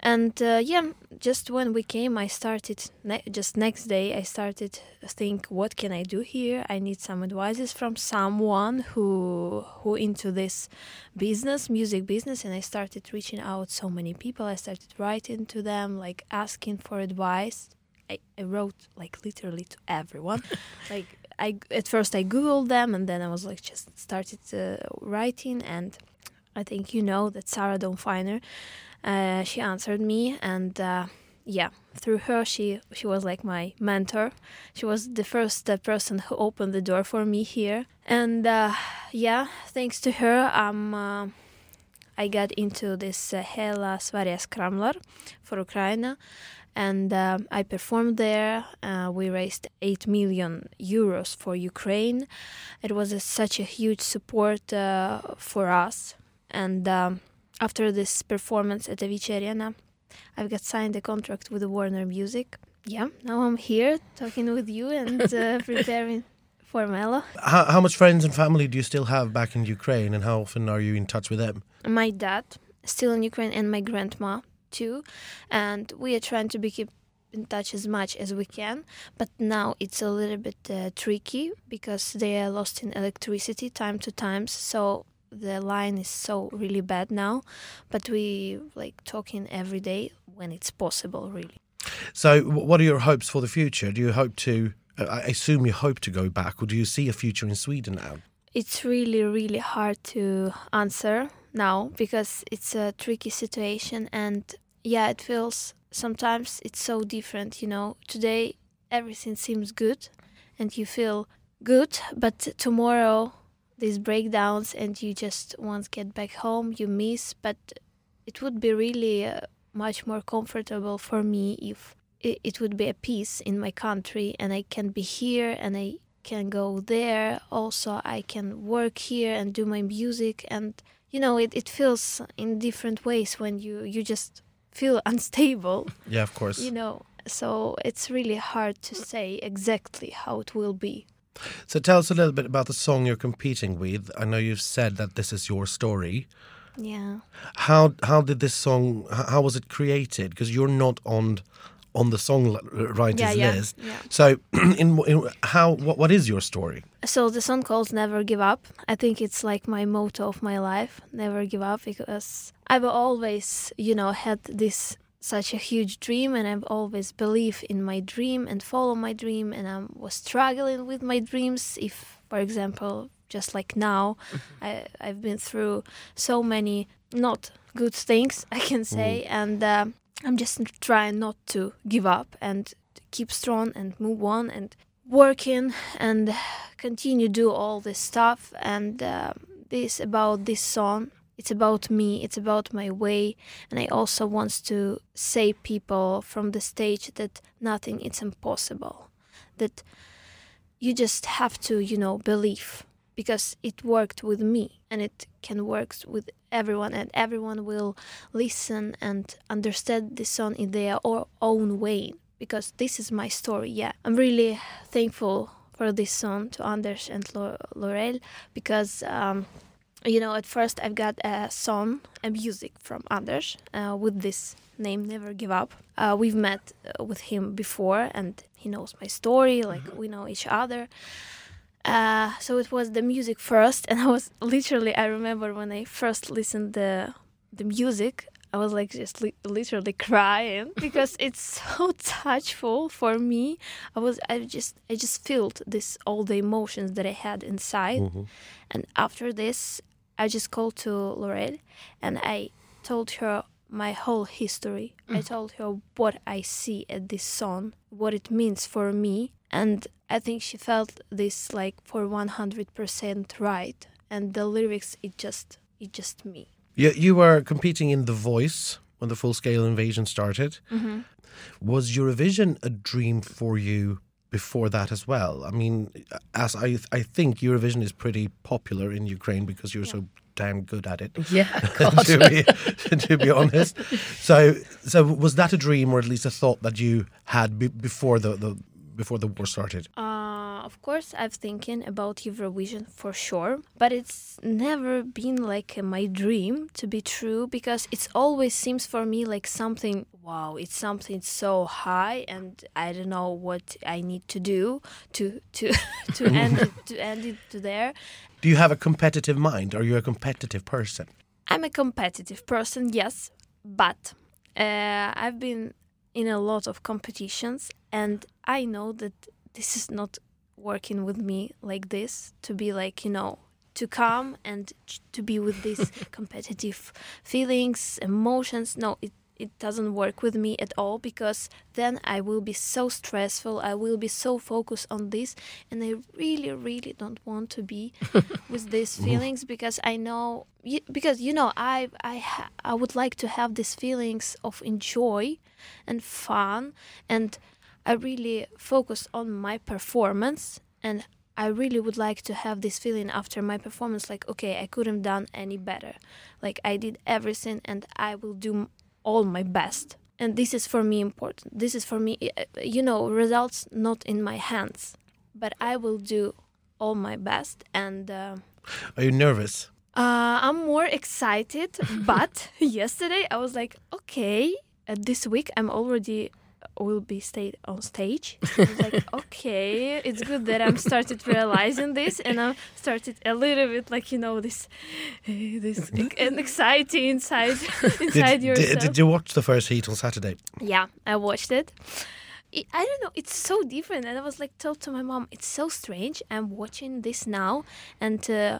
And uh, yeah, just when we came, I started ne- just next day. I started think, what can I do here? I need some advices from someone who who into this business, music business, and I started reaching out so many people. I started writing to them, like asking for advice. I, I wrote like literally to everyone. like I at first I googled them and then I was like just started uh, writing and I think you know that Sarah Donfiner. Uh, she answered me and uh, yeah through her she she was like my mentor she was the first uh, person who opened the door for me here and uh, yeah thanks to her i'm uh, i got into this uh, hela Sverige skramlar for ukraine and uh, I performed there. Uh, we raised 8 million euros for Ukraine. It was a, such a huge support uh, for us. And um, after this performance at Avicii Arena, I've got signed a contract with Warner Music. Yeah, now I'm here talking with you and uh, preparing for Mello. How, how much friends and family do you still have back in Ukraine, and how often are you in touch with them? My dad, still in Ukraine, and my grandma too. And we are trying to be keep in touch as much as we can. But now it's a little bit uh, tricky because they are lost in electricity time to time. So the line is so really bad now. But we like talking every day when it's possible, really. So, what are your hopes for the future? Do you hope to? uh, I assume you hope to go back, or do you see a future in Sweden now? It's really, really hard to answer now because it's a tricky situation. And yeah, it feels sometimes it's so different. You know, today everything seems good and you feel good, but tomorrow these breakdowns and you just want to get back home, you miss. But it would be really uh, much more comfortable for me if it, it would be a peace in my country and I can be here and I can go there. Also, I can work here and do my music. And you know, it, it feels in different ways when you you just feel unstable. Yeah, of course. You know, so it's really hard to say exactly how it will be. So, tell us a little bit about the song you're competing with. I know you've said that this is your story. Yeah. How how did this song? How was it created? Because you're not on on the song writers Yeah, yeah, list. yeah. So, in, in how what, what is your story? So the song calls Never Give Up. I think it's like my motto of my life, never give up, because I've always, you know, had this such a huge dream and I've always believed in my dream and follow my dream and I was struggling with my dreams. If for example just like now I, I've been through so many not good things I can say and uh, I'm just trying not to give up and keep strong and move on and working and continue do all this stuff. And uh, this about this song it's about me it's about my way and i also want to say people from the stage that nothing is impossible that you just have to you know believe because it worked with me and it can work with everyone and everyone will listen and understand the song in their own way because this is my story yeah. I'm really thankful for this song to anders and laurel because um, you know at first i've got a song a music from anders uh, with this name never give up. Uh, we've met uh, with him before and he knows my story like we know each other. Uh, so it was the music first and i was literally i remember when i first listened the the music i was like just li- literally crying because it's so touchful for me. I was i just i just felt this all the emotions that i had inside. And after this i just called to laurel and i told her my whole history. I mm. told her what i see at this song what it means for me and i think she felt this like for 100% right. And the lyrics it just it just me. You, you were competing in The Voice when the full scale invasion started. Mm-hmm. Was Eurovision a dream for you before that as well? I mean, as I I think Eurovision is pretty popular in Ukraine because you're so damn good at it. Yeah, to be to be honest, so so was that a dream or at least a thought that you had be, before the, the before the war started? Uh, of course, I've thinking about Eurovision for sure, but it's never been like my dream to be true because it's always seems for me like something. Wow, it's something so high, and I don't know what I need to do to to to end it to end it to there. Do you have a competitive mind? Are you a competitive person? I'm a competitive person, yes, but uh, I've been in a lot of competitions, and I know that this is not working with me like this to be like, you know, to come and to be with these competitive feelings, emotions. No, it, it doesn't work with me at all because then I will be so stressful. I will be so focused on this, and I really, really don't want to be with these feelings because I know because you know I I ha- I would like to have these feelings of enjoy and fun and I really focus on my performance and I really would like to have this feeling after my performance like okay I couldn't done any better. Like I did everything and I will do all my best. And this is for me important. This is for me uh, you know results not in my hands but I will do all my best and uh, Are you nervous? uh, I'm more excited, but yesterday I was like, okay, uh, this week I'm already will be stayed on stage. I was like, okay, it's good that I'm started realizing this, and I started a little bit like you know this, uh, this an anxiety inside inside Did, yourself. did, you watch the first heat on Saturday? Yeah, I watched it. I I don't know, it's so different. And I was like, told to my mom, it's so strange. I'm watching this now, and uh,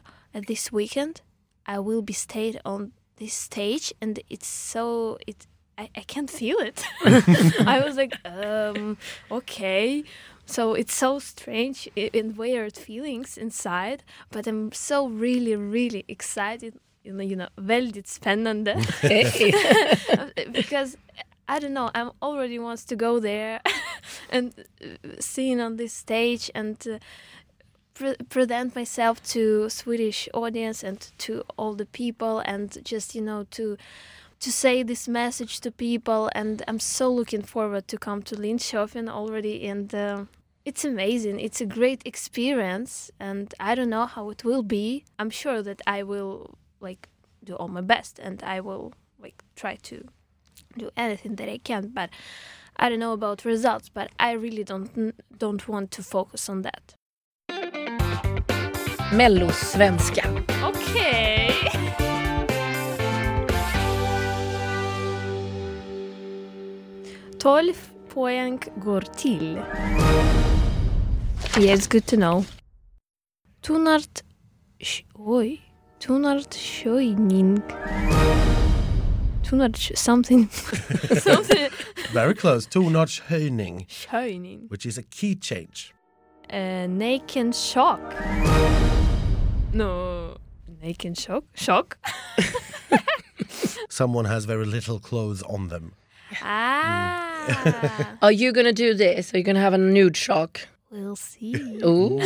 this weekend, I will be stayed on this stage, and it's so it. I, I can't feel it. I was like, um, okay. So it's so strange and weird feelings inside, but I'm so really, really excited. You know, you know, väldigt spännande. because I don't know. I'm already wants to go there and uh, sing on this stage and uh, pre- present myself to Swedish audience and to all the people and just you know to to say this message to people. And I'm so looking forward to come to Linköping already and. Uh, it's amazing. It's a great experience, and I don't know how it will be. I'm sure that I will like do all my best, and I will like try to do anything that I can. But I don't know about results, but I really don't don't want to focus on that. Mellosvenska. Okej. 12 poäng går till. Yes, good to know. Tonart... sh- Oj. Tonartshöjning. Tonart... Something... something... Very close. Two notch höjning, Höjning. which is a key change. Uh, naked shock. No. Naked shock? Shock? Someone has very little clothes on them. Ah. Are you gonna do this? Are you gonna have a nude shock? we'll see. Ooh.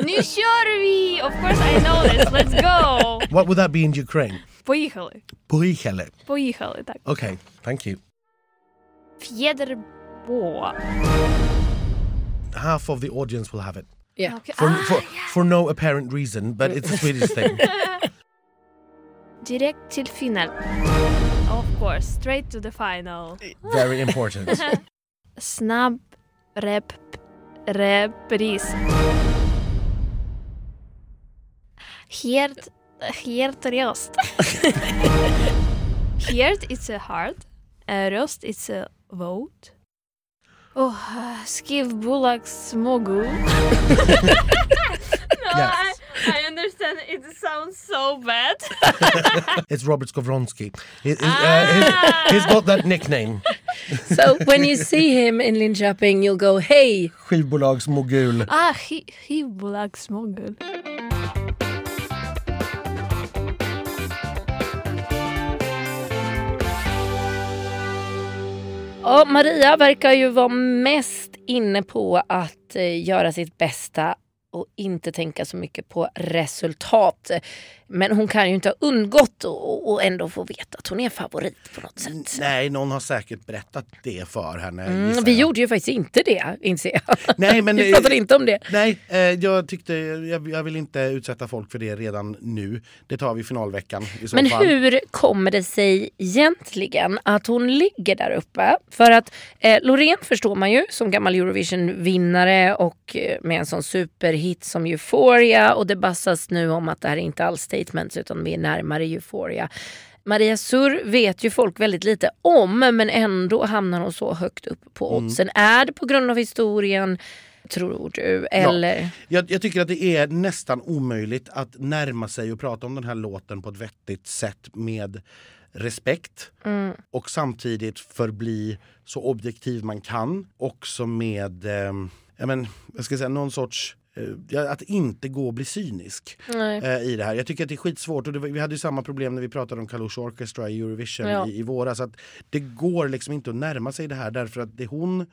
Nu kör vi! Of course I know this. Let's go! What would that be in Ukraine? Поїхали. Поїхали. Поїхали, так. Okay, thank you. Fjäderbå. Half of the audience will have it. Yeah. Okej. For, Ah, for, for no apparent reason, but it's a Swedish thing. Direkt till final. Of course, straight to the final. Very important. Snabb rep repris. Helt röst. Helt it's a heart. Uh, röst it's a vote. Oh, uh, skriv bolagsmågul. no, sounds so bad. it's Robert Skowronski. He, he- uh, he's, he's got that nickname. So when you see him in Linköping you'll go hey. Skivbolagsmogul. ah, skivbolagsmågul. Ja, Maria verkar ju vara mest inne på att eh, göra sitt bästa och inte tänka så mycket på resultat. Men hon kan ju inte ha undgått och, och ändå få veta att hon är favorit på något sätt. Nej, någon har säkert berättat det för henne. Mm, vi jag. gjorde ju faktiskt inte det, inser jag. Nej, men, vi pratade inte om det. Nej, eh, jag tyckte jag, jag vill inte utsätta folk för det redan nu. Det tar vi finalveckan i så Men fall. hur kommer det sig egentligen att hon ligger där uppe? För att eh, Loreen förstår man ju som gammal Eurovision-vinnare och eh, med en sån superhit som Euphoria och det bassas nu om att det här är inte alls statements utan vi är närmare Euphoria. Maria Sur vet ju folk väldigt lite om men ändå hamnar hon så högt upp på Mm. oddsen. Är det på grund av historien tror du? Eller? Jag, jag tycker att det är nästan omöjligt att närma sig och prata om den här låten på ett vettigt sätt med respekt Mm. och samtidigt förbli så objektiv man kan. Också med, eh, ja, men, jag ska säga, någon sorts ja, att inte gå och bli cynisk Nej. eh, i det här. Jag tycker att det är skitsvårt och var- vi hade ju samma problem när vi pratade om Kalush Orchestra i Eurovision Ja. i, i våras. Att det går liksom inte att närma sig det här därför att det hon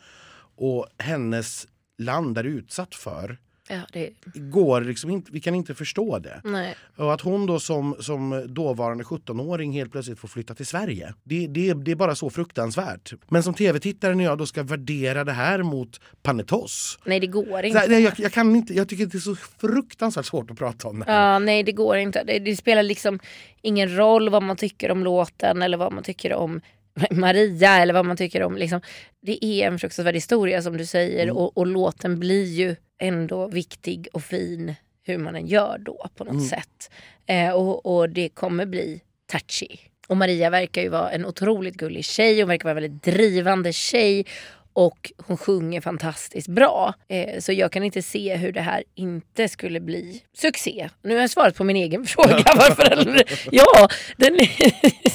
och hennes land är utsatt för Ja, det, går liksom inte, vi kan inte förstå det. nej. Och att hon då som, som dåvarande 17-åring helt plötsligt får flytta till Sverige. Det, det, det är bara så fruktansvärt. Men som tv-tittare när jag då ska värdera det här mot Panetos. nej, det går Så inte. här, nej, jag, jag, kan inte, jag tycker det är så fruktansvärt svårt att prata om det här. Ja, nej det går inte. Det, det spelar liksom ingen roll vad man tycker om låten eller vad man tycker om Maria eller vad man tycker om. Liksom. Det är en fruktansvärd historia som du säger Mm. och, och låten blir ju ändå viktig och fin hur man än gör då på något Mm. sätt. Eh, och, och det kommer bli touchy. Och Maria verkar ju vara en otroligt gullig tjej, hon verkar vara en väldigt drivande tjej och hon sjunger fantastiskt bra. Eh, så jag kan inte se hur det här inte skulle bli succé. Nu har jag svarat på min egen fråga. Varför? Ja, den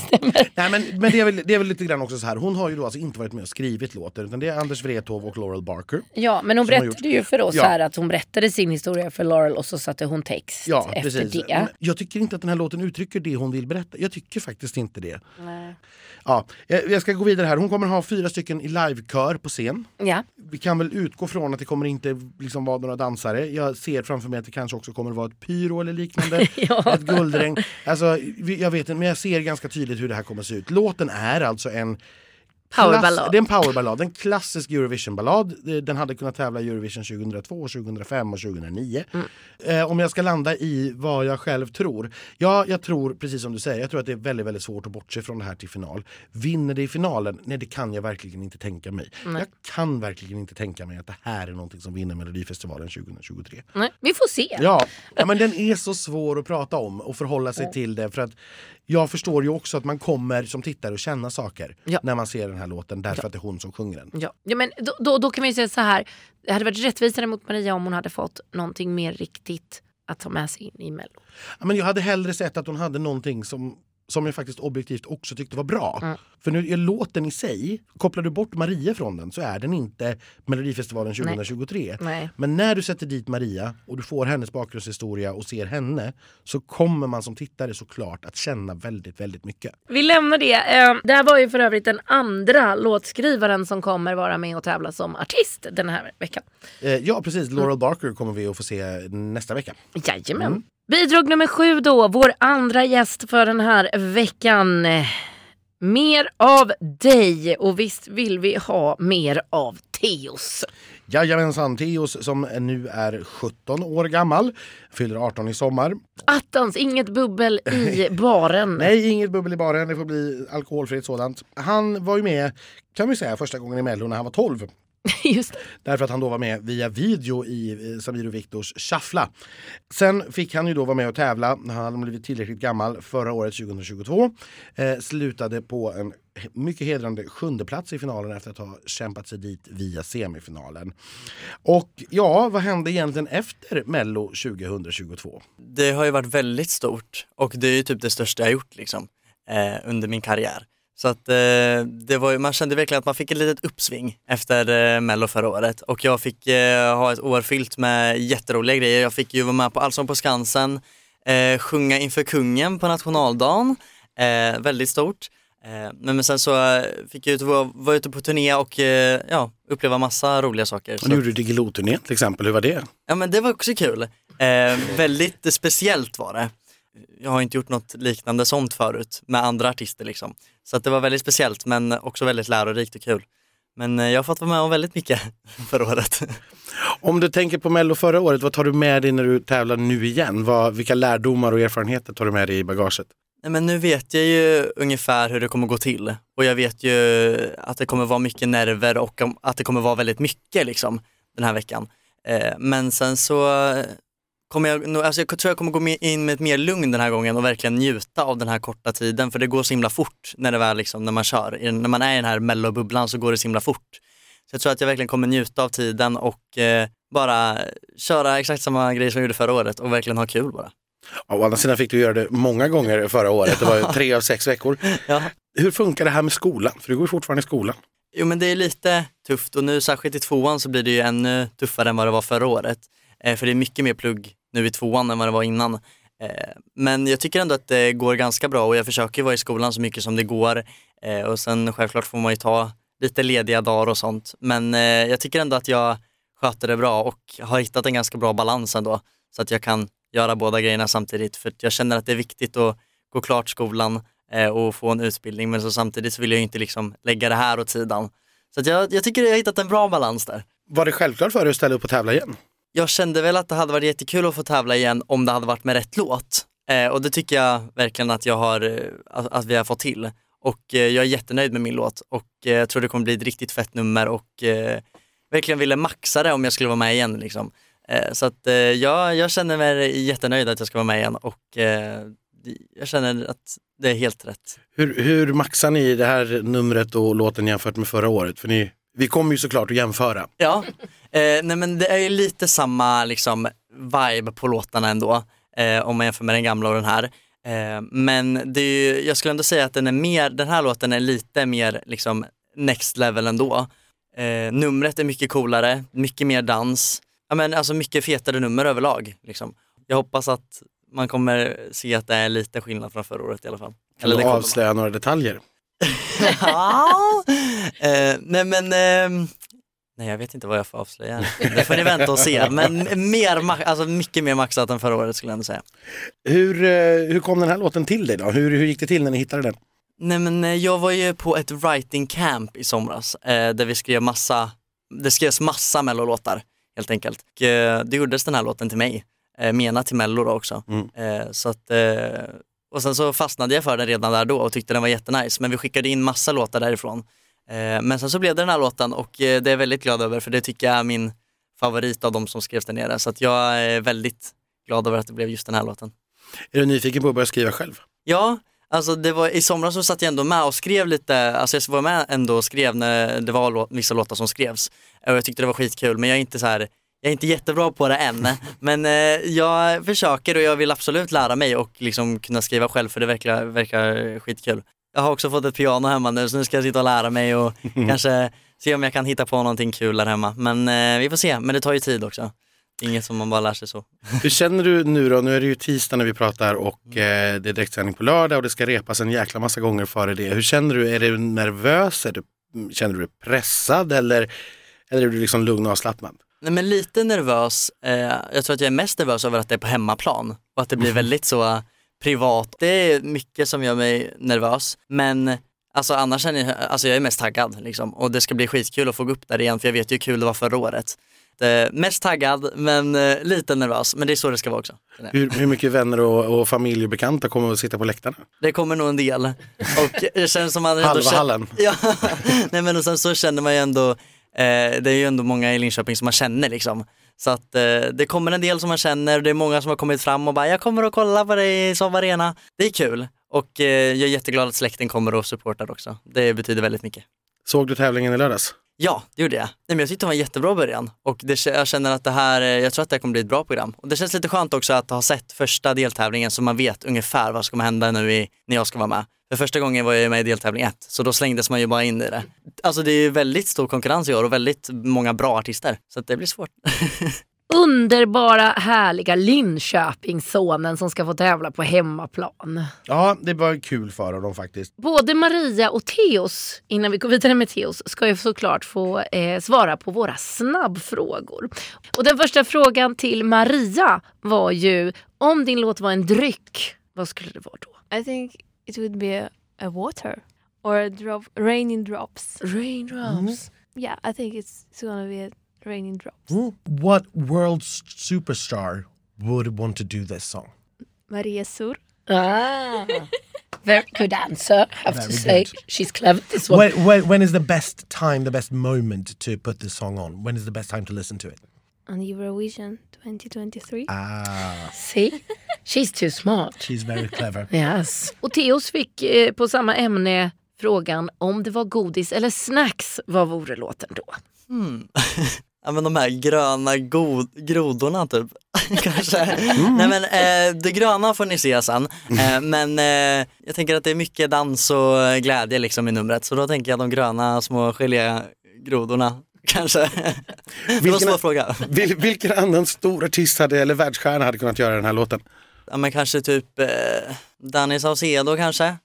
stämmer. Nej, men, men det, är väl, det är väl lite grann också så här. Hon har ju då alltså inte varit med och skrivit låten utan det är Anders Wrethov och Laurel Barker. Ja, men hon berättade gjort- ju för oss Ja. här att hon berättade sin historia för Laurel och så satte hon text Ja, efter precis. det. Men Jag tycker inte att den här låten uttrycker det hon vill berätta. Jag tycker faktiskt inte det. Ja, jag ska gå vidare här. Hon kommer ha fyra stycken i livekör på scen. Ja. Vi kan väl utgå från att det kommer inte liksom vara några dansare. Jag ser framför mig att det kanske också kommer vara ett pyro eller liknande. Ja. Ett guldregn. Alltså, jag vet inte, men jag ser ganska tydligt hur det här kommer se ut. Låten är alltså en Powerballad. det är en powerballad, en klassisk Eurovision-ballad. Den hade kunnat tävla i Eurovision 2002, 2005 och 2009. Eh, om jag ska landa i vad jag själv tror. Ja, jag tror precis som du säger, jag tror att det är väldigt, väldigt svårt att bortse från det här till final. Vinner det i finalen? Nej, det kan jag verkligen inte tänka mig. Jag kan verkligen inte tänka mig att det här är någonting som vinner Melodifestivalen 2023. Nej, vi får se. Ja, ja, men den är så svår att prata om och förhålla sig till det. För att jag förstår ju också att man kommer som tittare att känna saker Ja. när man ser den här låten därför att det är hon som sjunger den. Ja, ja men då, då, då kan man ju säga så här. Det hade varit rättvisare mot Maria om hon hade fått någonting mer riktigt att ta med sig in i Mello. Ja, men jag hade hellre sett att hon hade någonting som, som jag faktiskt objektivt också tyckte var bra. Mm. För nu är låten i sig, kopplar du bort Maria från den så är den inte Melodifestivalen 2023. Nej. Men när du sätter dit Maria och du får hennes bakgrundshistoria och ser henne så kommer man som tittare såklart att känna väldigt, väldigt mycket. Vi lämnar det. Eh, det här var ju för övrigt den andra låtskrivaren som kommer vara med och tävla som artist den här veckan. Eh, ja precis, Laurel Barker kommer vi att få se nästa vecka. Jajamän. Bidrag nummer sju då, vår andra gäst för den här veckan. Mer av dig och visst vill vi ha mer av Teos. Jajamensan, Theos som nu är 17 år gammal, fyller 18 i sommar. Attans, inget bubbel i baren. Nej, inget bubbel i baren, det får bli alkoholfritt sådant. Han var ju med, kan vi säga, första gången i Mello när han var 12. Just det. Därför att han då var med via video i Samir och Viktors Shuffla. Sen fick han ju då vara med och tävla när han hade blivit tillräckligt gammal förra året 2022. Eh, slutade på en mycket hedrande sjunde plats i finalen efter att ha kämpat sig dit via semifinalen. Och ja, vad hände egentligen efter Mello 2022? Det har ju varit väldigt stort och det är ju typ det största jag gjort liksom eh, under min karriär. Så att eh, det var man kände verkligen att man fick ett litet uppsving efter eh, Mello förra året och jag fick eh, ha ett år fyllt med jätteroliga grejer. Jag fick ju vara med på Allsång på Skansen, eh, sjunga inför kungen på nationaldagen, eh, väldigt stort. Eh, men, men sen så eh, fick jag ut, vara, vara ute på turné och ja, uppleva massa roliga saker. Och att- gjorde du Diggiloo-turné till exempel, hur var det? Ja men det var också kul. Väldigt speciellt var det. Jag har inte gjort något liknande sånt förut med andra artister liksom. Så att det var väldigt speciellt men också väldigt lärorikt och kul. Men eh, jag har fått vara med om väldigt mycket förra året. Om du tänker på Mello förra året, vad tar du med dig när du tävlar nu igen? Vad, vilka lärdomar och erfarenheter tar du med dig i bagaget? Nej, men nu vet jag ju ungefär hur det kommer gå till och jag vet ju att det kommer vara mycket nerver och att det kommer vara väldigt mycket liksom den här veckan. Eh, men sen så kommer jag, alltså jag tror jag kommer gå in med ett mer lugn den här gången och verkligen njuta av den här korta tiden för det går så himla fort när det väl liksom, när man kör. När man är i den här mellobubblan så går det så himla fort. Så jag tror att jag verkligen kommer njuta av tiden och eh, bara köra exakt samma grej som jag gjorde förra året och verkligen ha kul bara. Ja, Å andra sidan fick du göra det många gånger förra året, det var ju tre av sex veckor. Ja. Hur funkar det här med skolan? För du går ju fortfarande i skolan. Jo men det är lite tufft och nu särskilt i tvåan så blir det ju ännu tuffare än vad det var förra året. Eh, för det är mycket mer plugg nu i tvåan än vad det var innan. Eh, men jag tycker ändå att det går ganska bra och jag försöker vara i skolan så mycket som det går. Eh, och sen självklart får man ju ta lite lediga dagar och sånt. Men eh, jag tycker ändå att jag sköter det bra och har hittat en ganska bra balans ändå. Så att jag kan göra båda grejerna samtidigt. För jag känner att det är viktigt att gå klart skolan och få en utbildning men så samtidigt så vill jag inte liksom lägga det här åt sidan. Så att jag, jag tycker jag har hittat en bra balans där. Var det självklart för dig att ställa upp och tävla igen? Jag kände väl att det hade varit jättekul att få tävla igen om det hade varit med rätt låt. Eh, och det tycker jag verkligen att jag har, eh, att, att vi har fått till. Och eh, jag är jättenöjd med min låt och eh, jag tror det kommer bli ett riktigt fett nummer och eh, verkligen ville maxa det om jag skulle vara med igen liksom. Eh, så att eh, jag, jag känner mig jättenöjd att jag ska vara med igen och eh, jag känner att det är helt rätt. Hur, hur maxar ni det här numret och låten jämfört med förra året? För ni, vi kommer ju såklart att jämföra. Ja, eh, nej men det är ju lite samma liksom vibe på låtarna ändå, eh, om man jämför med den gamla och den här. Eh, men det är ju, jag skulle ändå säga att den är mer, den här låten är lite mer liksom next level ändå. Eh, numret är mycket coolare, mycket mer dans, ja men alltså mycket fetare nummer överlag. Liksom. Jag hoppas att man kommer se att det är lite skillnad från förra året i alla fall. Kan det du avslöja några detaljer? Ja. eh, nej men, ehm, nej jag vet inte vad jag får avslöja. Det får ni vänta och se. Men mer, alltså mycket mer maxat än förra året skulle jag ändå säga. Hur, eh, hur kom den här låten till dig då? Hur, hur gick det till när ni hittade den? Nej men eh, jag var ju på ett writing camp i somras eh, där vi skrev massa, det skrevs massa mellolåtar helt enkelt. Och, eh, det gjordes den här låten till mig, eh, menat till mello då också. Mm. Eh, så att, eh, och sen så fastnade jag för den redan där då och tyckte den var jättenice. Men vi skickade in massa låtar därifrån. Eh, men sen så blev det den här låten och eh, det är jag väldigt glad över för det tycker jag är min favorit av de som skrevs där nere. Så att jag är väldigt glad över att det blev just den här låten. Är du nyfiken på att börja skriva själv? Ja, alltså det var, i somras så satt jag ändå med och skrev lite, alltså jag var med ändå och skrev när det var lå, vissa låtar som skrevs. Och jag tyckte det var skitkul men jag är inte så här jag är inte jättebra på det än, men eh, jag försöker och jag vill absolut lära mig och liksom kunna skriva själv för det verkar, verkar skitkul. Jag har också fått ett piano hemma nu så nu ska jag sitta och lära mig och kanske se om jag kan hitta på någonting kul där hemma. Men eh, vi får se, men det tar ju tid också. Inget som man bara lär sig så. Hur känner du nu då? Nu är det ju tisdag när vi pratar och eh, det är direktsändning på lördag och det ska repas en jäkla massa gånger före det. Hur känner du? Är du nervös? Är du, känner du dig pressad eller, eller är du liksom lugn och avslappnad? Nej men lite nervös, eh, jag tror att jag är mest nervös över att det är på hemmaplan och att det blir väldigt så privat. Det är mycket som gör mig nervös men alltså annars känner jag, alltså jag är mest taggad liksom och det ska bli skitkul att få gå upp där igen för jag vet ju hur kul det var förra året. Eh, mest taggad men eh, lite nervös men det är så det ska vara också. Hur, hur mycket vänner och, och familj och bekanta kommer att sitta på läktarna? Det kommer nog en del och det känns som man Halva känner- hallen. Ja, nej men och sen så känner man ju ändå, eh, det är ju ändå många i Linköping som man känner liksom. Så att eh, det kommer en del som man känner, det är många som har kommit fram och bara jag kommer och kolla på dig i Saab Arena. Det är kul och eh, jag är jätteglad att släkten kommer och supportar också. Det betyder väldigt mycket. Såg du tävlingen i lördags? Ja, det gjorde jag. Nej, men jag tyckte det var en jättebra början och det, jag känner att det här, eh, jag tror att det här kommer bli ett bra program. Och det känns lite skönt också att ha sett första deltävlingen så man vet ungefär vad som kommer hända nu i, när jag ska vara med. För första gången var jag med i deltävling ett, så då slängdes man ju bara in i det. Alltså det är ju väldigt stor konkurrens i år och väldigt många bra artister, så att det blir svårt. Underbara, härliga Linköpingssonen som ska få tävla på hemmaplan. Ja, det var kul för honom faktiskt. Både Maria och Theos, innan vi går vidare med Theos, ska ju såklart få eh, svara på våra snabbfrågor. Och den första frågan till Maria var ju, om din låt var en dryck, vad skulle det vara då? I think it would be a, a water or a drop, raining drops. Raindrops. Yeah, I think it's, it's gonna be a raining drops. What world superstar would want to do this song? Maria Sur. Ah. Very good answer, have Very to say. good. She's clever this one. When, when, when is the best time, the best moment to put this song on? When is the best time to listen to it? on Eurovision 2023. Ah, See? She's too smart. she's very clever. Yes. Och Theos fick eh, på samma ämne frågan om det var godis eller snacks, vad vore låten då? Hmm. Ja men de här gröna god, grodorna typ, kanske. Nej men eh, det gröna får ni se sen. Eh, men eh, jag tänker att det är mycket dans och glädje liksom i numret, så då tänker jag de gröna små gelégrodorna kanske. Det var en Vilken- fråga. Vil, vilken annan stor artist hade, eller världsstjärna hade kunnat göra den här låten? Ja men kanske typ eh, Danny Saucedo kanske,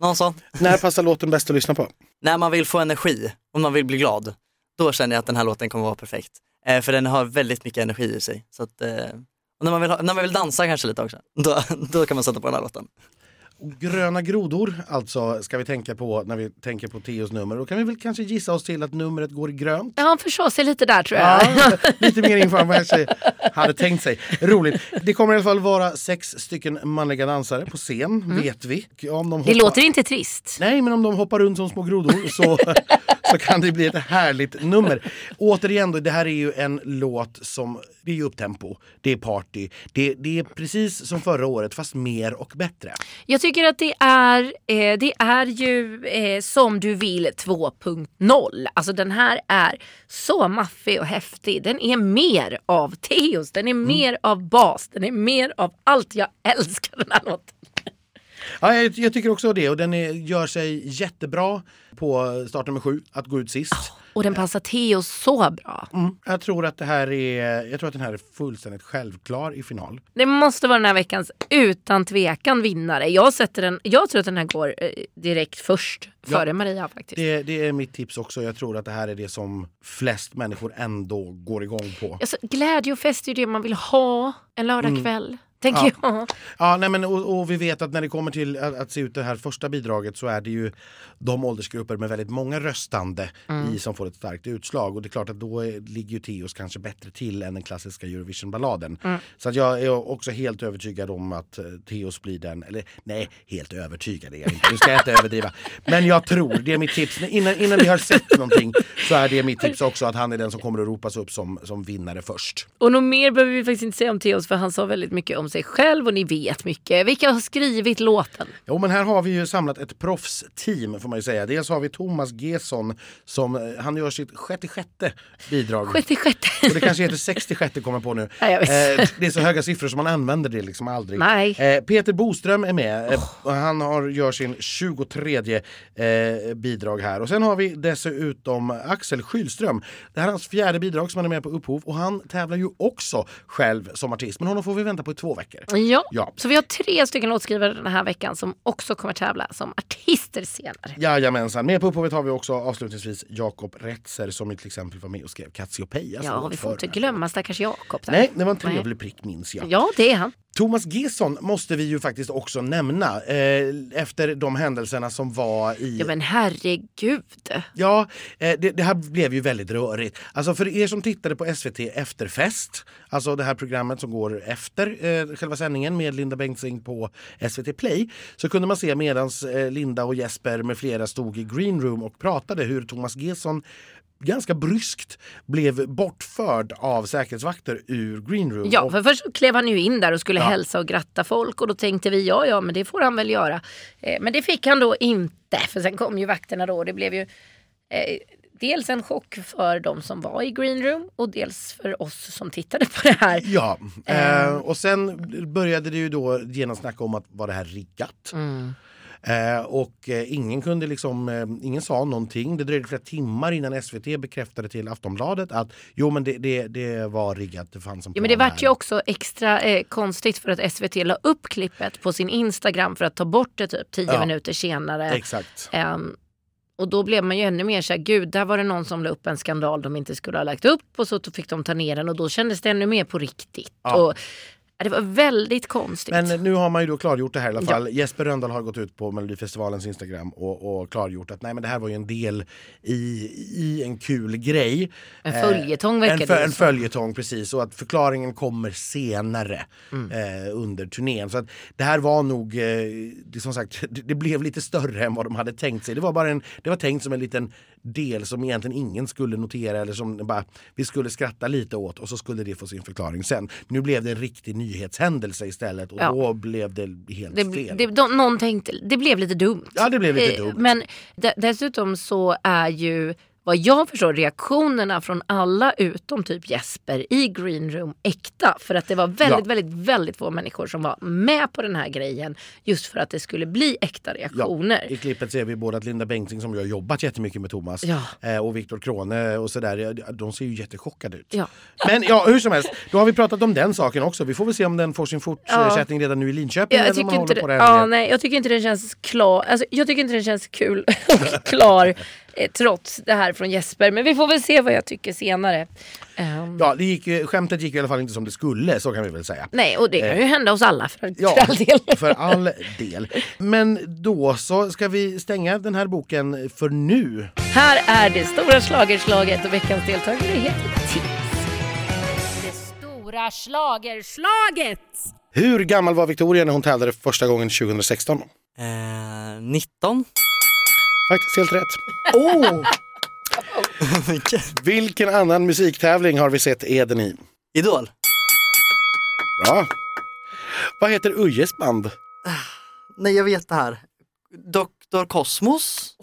någon sån. När passar låten bäst att lyssna på? När man vill få energi, om man vill bli glad, då känner jag att den här låten kommer vara perfekt. Eh, för den har väldigt mycket energi i sig. Så att, eh, och när man, vill ha, när man vill dansa kanske lite också, då, då kan man sätta på den här låten. Gröna grodor alltså ska vi tänka på när vi tänker på Theos nummer. Då kan vi väl kanske gissa oss till att numret går grönt. Ja, han försade sig lite där tror jag. Ja, lite mer info än vad jag kanske hade tänkt sig. Roligt. Det kommer i alla fall vara sex stycken manliga dansare på scen, vet vi. Om de Det hoppar- låter inte trist. Nej, men om de hoppar runt som små grodor så, så kan det bli ett härligt nummer. Återigen, då, det här är ju en låt som, det är upptempo, det är party. Det, det är precis som förra året fast mer och bättre. Jag tycker att det är, eh, det är ju eh, som du vill 2.0. Alltså den här är så maffig och häftig. Den är mer av Teos, den är mer av bas, den är mer av allt. Jag älskar den här låten. Ja, jag, jag tycker också det och den är, gör sig jättebra på start nummer sju, att gå ut sist. Och den passar Teos så bra. Mm, jag tror att det här är, jag tror att den här är fullständigt självklar i final. Det måste vara den här veckans utan tvekan vinnare. Jag, sätter den, jag tror att den här går eh, direkt först Ja. före Maria faktiskt. Det, det är mitt tips också. Jag tror att det här är det som flest människor ändå går igång på. Alltså, glädje och fest är ju det man vill ha en lördagkväll. Tänker Ja. jag. Ja, nej, men, och, och vi vet att när det kommer till att, att se ut det här första bidraget så är det ju de åldersgrupper med väldigt många röstande Mm. i som får ett starkt utslag. Och det är klart att då är, ligger ju Teos kanske bättre till än den klassiska Eurovision-balladen. Mm. Så att jag är också helt övertygad om att eh, Teos blir den, eller nej, helt övertygad är jag inte. Nu ska jag inte överdriva. Men jag tror, det är mitt tips. Innan, innan vi har sett någonting så är det mitt tips också att han är den som kommer att ropas upp som, som vinnare först. Och något mer behöver vi faktiskt inte säga om Theos för han sa väldigt mycket om sig själv och ni vet mycket. Vilka har skrivit låten? Jo men här har vi ju samlat ett proffsteam får man ju säga. Dels har vi Thomas Gesson som eh, han gör sitt 66 bidrag. Sjätte sjätte. Och det kanske heter 66 kommer jag på nu. Ja, jag. Eh, det är så höga siffror som man använder det liksom aldrig. Nej. Eh, Peter Boström är med eh, och han har, gör sin 23 eh, bidrag här. Och sen har vi dessutom Axel Skylström. Det här är hans fjärde bidrag som han är med på upphov och han tävlar ju också själv som artist. Men honom får vi vänta på i två veckor. Ja. Ja. så vi har tre stycken låtskrivare den här veckan som också kommer tävla som artister senare. Jajamensan. Med på upphovet har vi också avslutningsvis Jakob Retzer som till exempel var med och skrev Cassiopeia. Ja, vi får inte glömma stackars Jakob. där. Nej, det var en trevlig prick minns jag. Ja, det är han. Thomas Gesson måste vi ju faktiskt också nämna eh, efter de händelserna som var i... Ja men herregud. Ja, eh, det, det här blev ju väldigt rörigt. Alltså för er som tittade på SVT Efterfest, alltså det här programmet som går efter eh, själva sändningen med Linda Bengtzing på SVT Play, så kunde man se medans eh, Linda och Jesper med flera stod i green room och pratade hur Thomas Gesson ganska bryskt blev bortförd av säkerhetsvakter ur green room. Ja, för först klev han ju in där och skulle Ja. hälsa och gratta folk och då tänkte vi ja, ja, men det får han väl göra. Eh, men det fick han då inte, för sen kom ju vakterna då och det blev ju eh, dels en chock för de som var i green room och dels för oss som tittade på det här. Ja, eh, och sen började det ju då genast snacka om att var det här riggat? Eh, och eh, ingen kunde liksom, eh, ingen sa någonting. Det dröjde flera timmar innan SVT bekräftade till Aftonbladet att jo men det, det, det var riggat, det fanns en Ja, men det vart ju också extra konstigt för att SVT la upp klippet på sin Instagram för att ta bort det typ tio Ja. minuter senare. Exakt. Ehm, och då blev man ju ännu mer såhär, gud där var det någon som la upp en skandal de inte skulle ha lagt upp och så fick de ta ner den och då kändes det ännu mer på riktigt. Ja. Och, ja, det var väldigt konstigt. Men nu har man ju då klargjort det här i alla fall. Jesper Rönndahl har gått ut på Melodifestivalens Instagram och, och klargjort att nej men det här var ju en del i, i en kul grej. En Eh, följetong verkar en, det fö- en följetong precis och att förklaringen kommer senare Mm. eh, under turnén. Så att det här var nog, eh, det, som sagt, det, det blev lite större än vad de hade tänkt sig. Det var, bara en, det var tänkt som en liten del som egentligen ingen skulle notera eller som bara vi skulle skratta lite åt och så skulle det få sin förklaring sen. Nu blev det en riktig nyhetshändelse istället och Ja. då blev det helt Det, fel. det, de, någon tänkte, det blev lite dumt. Ja, det blev lite Eh, dumt. Men de, dessutom så är ju vad jag förstår reaktionerna från alla utom typ Jesper i green room äkta. För att det var väldigt, Ja. väldigt, väldigt få människor som var med på den här grejen. Just för att det skulle bli äkta reaktioner. I klippet ser vi både att Linda Bengtzing som har jobbat jättemycket med Thomas Ja. eh, och Viktor Krone och sådär, ja, de ser ju jättechockade ut. Ja. Men ja, hur som helst, då har vi pratat om den saken också. Vi får väl se om den får sin fortsättning redan nu i Linköping. Ja, eller jag, om man tycker inte håller på det, det här ja, med- nej, jag tycker inte den känns klar. Alltså, jag tycker inte den känns kul och klar trots det här från Jesper. Men vi får väl se vad jag tycker senare. Ehm, Ja, det gick, skämtet gick i alla fall inte som det skulle, så kan vi väl säga. Nej, och det kan ju hända oss alla för, Eh. Ja, för all del. för all del. Men då så ska vi stänga den här boken för nu. Här är det stora slagerslaget och veckans deltagare heter Tips. Det stora slagerslaget! Hur gammal var Victoria när hon tävlade första gången 2016? Eh, 19? Faktiskt helt rätt. Oh! Vilken? Annan musiktävling har vi sett Eden i? Idol? Bra. Vad heter Ujes band? Nej, jag vet det här. Dr. Kosmos?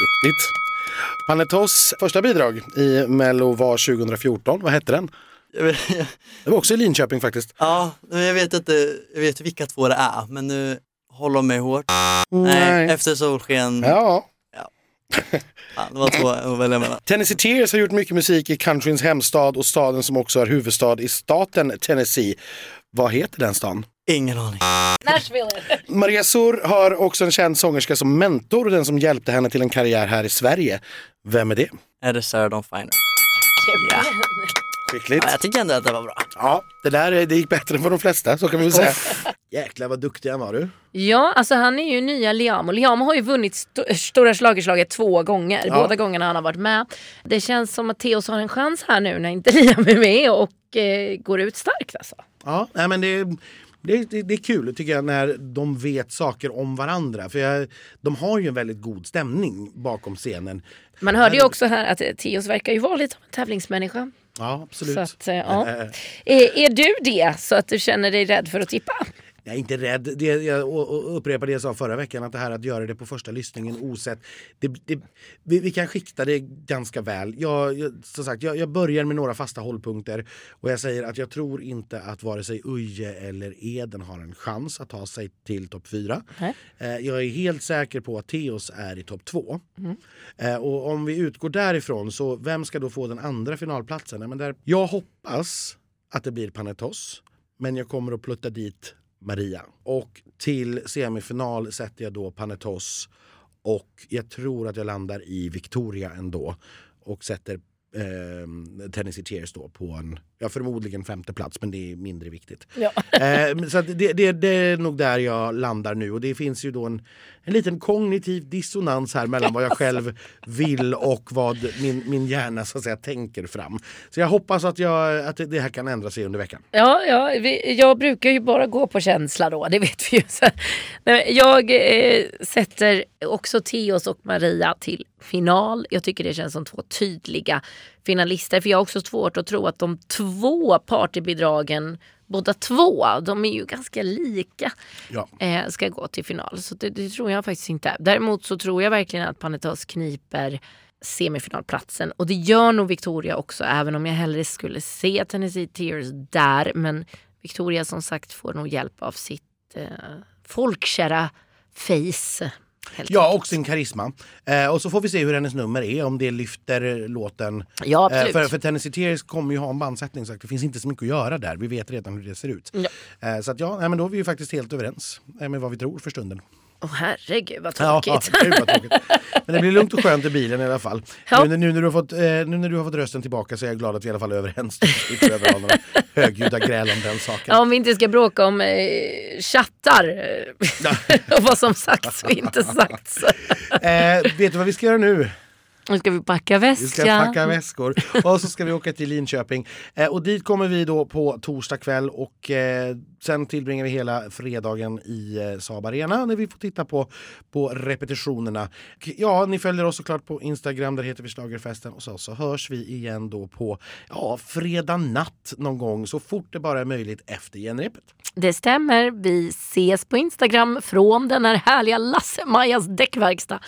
Duktigt. Panetos första bidrag i Mello var 2014. Vad hette den? Jag vet, Det var också i Linköping faktiskt. ja, men jag vet inte jag vet vilka två det är, men nu håller de mig hårt. Nej. Nej, efter solsken. Ja. Fan, det var två att välja mellan. Tennessee Tears har gjort mycket musik i countryns hemstad och staden som också är huvudstad i staten Tennessee. Vad heter den stan? Ingen aning. Nashville. Maria Sur har också en känd sångerska som mentor och den som hjälpte henne till en karriär här i Sverige. Vem är det? Är det Sarah Dawn Finer? Skickligt. Ja, jag tycker ändå att det var bra. Ja, det där det gick bättre än för de flesta, så kan vi väl säga. Jäklar vad duktig han var du. Ja, alltså han är ju nya Liam och Liam har ju vunnit st- Stora Schlagerslaget två gånger. Ja. Båda gångerna han har varit med. Det känns som att Theos har en chans här nu när inte Liam är med och eh, går ut starkt alltså. Ja, nej, men det, det, det, det är kul tycker jag när de vet saker om varandra. För jag, de har ju en väldigt god stämning bakom scenen. Man hörde ju också här att Theos verkar ju vara lite av en tävlingsmänniska. Ja, absolut. Så att, eh, ja. Eh, Är, är du det så att du känner dig rädd för att tippa? Jag är inte rädd. Det, jag upprepar det jag sa förra veckan, att det här att göra det på första lyssningen osett. Det, det, vi, vi kan skikta det ganska väl. Jag, jag, som sagt, jag, jag börjar med några fasta hållpunkter och jag säger att jag tror inte att vare sig Uje eller Eden har en chans att ta sig till topp fyra. Eh, jag är helt säker på att Theos är i topp två. Eh, och om vi utgår därifrån, så vem ska då få den andra finalplatsen? Men där, jag hoppas att det blir Panetos, men jag kommer att plutta dit Maria. Och till semifinal sätter jag då Panetos och jag tror att jag landar i Victoria ändå och sätter eh, Tennessee Tears då på en, ja förmodligen femte plats men det är mindre viktigt. Ja. Eh, så det, det, det är nog där jag landar nu och det finns ju då en, en liten kognitiv dissonans här mellan vad jag själv vill och vad min, min hjärna så att säga tänker fram. Så jag hoppas att, jag, att det här kan ändra sig under veckan. Ja, ja vi, jag brukar ju bara gå på känsla då, det vet vi ju. Så, jag eh, sätter också Theos och Maria till final. Jag tycker det känns som två tydliga finalister. För jag har också svårt att tro att de två partybidragen, båda två, de är ju ganska lika, Ja. eh, ska gå till final. Så det, det tror jag faktiskt inte. Däremot så tror jag verkligen att Panetos kniper semifinalplatsen. Och det gör nog Victoria också, även om jag hellre skulle se Tennessee Tears där. Men Victoria som sagt får nog hjälp av sitt eh, folkkära face. Helt Ja, och sin karisma. Eh, och så får vi se hur hennes nummer är, om det lyfter låten. Ja, Eh, för, för Tennessee Tears kommer ju ha en bandsättning så det finns inte så mycket att göra där. Vi vet redan hur det ser ut. Ja. Eh, så att ja, nej, men då är vi ju faktiskt helt överens eh, med vad vi tror för stunden. Åh herregud vad Ja, tråkigt. vad tråkigt. Men det blir lugnt och skönt i bilen i alla fall. Ja. Nu, nu, när du har fått, eh, nu när du har fått rösten tillbaka så är jag glad att vi i alla fall är överens. Några högljudda gräl om den saken. Ja, om vi inte ska bråka om eh, chattar och vad som sagts och inte sagts. Eh, vet du vad vi ska göra nu? Nu ska vi packa väska. Vi ska packa väskor och så ska vi åka till Linköping. Eh, och dit kommer vi då på torsdag kväll och eh, sen tillbringar vi hela fredagen i eh, Saab Arena när vi får titta på, på repetitionerna. Ja, ni följer oss såklart på Instagram, där heter vi Schlagerfesten och så, så hörs vi igen då på ja, fredag natt någon gång så fort det bara är möjligt efter genrepet. Det stämmer. Vi ses på Instagram från den här härliga Lasse-Majas däckverkstad.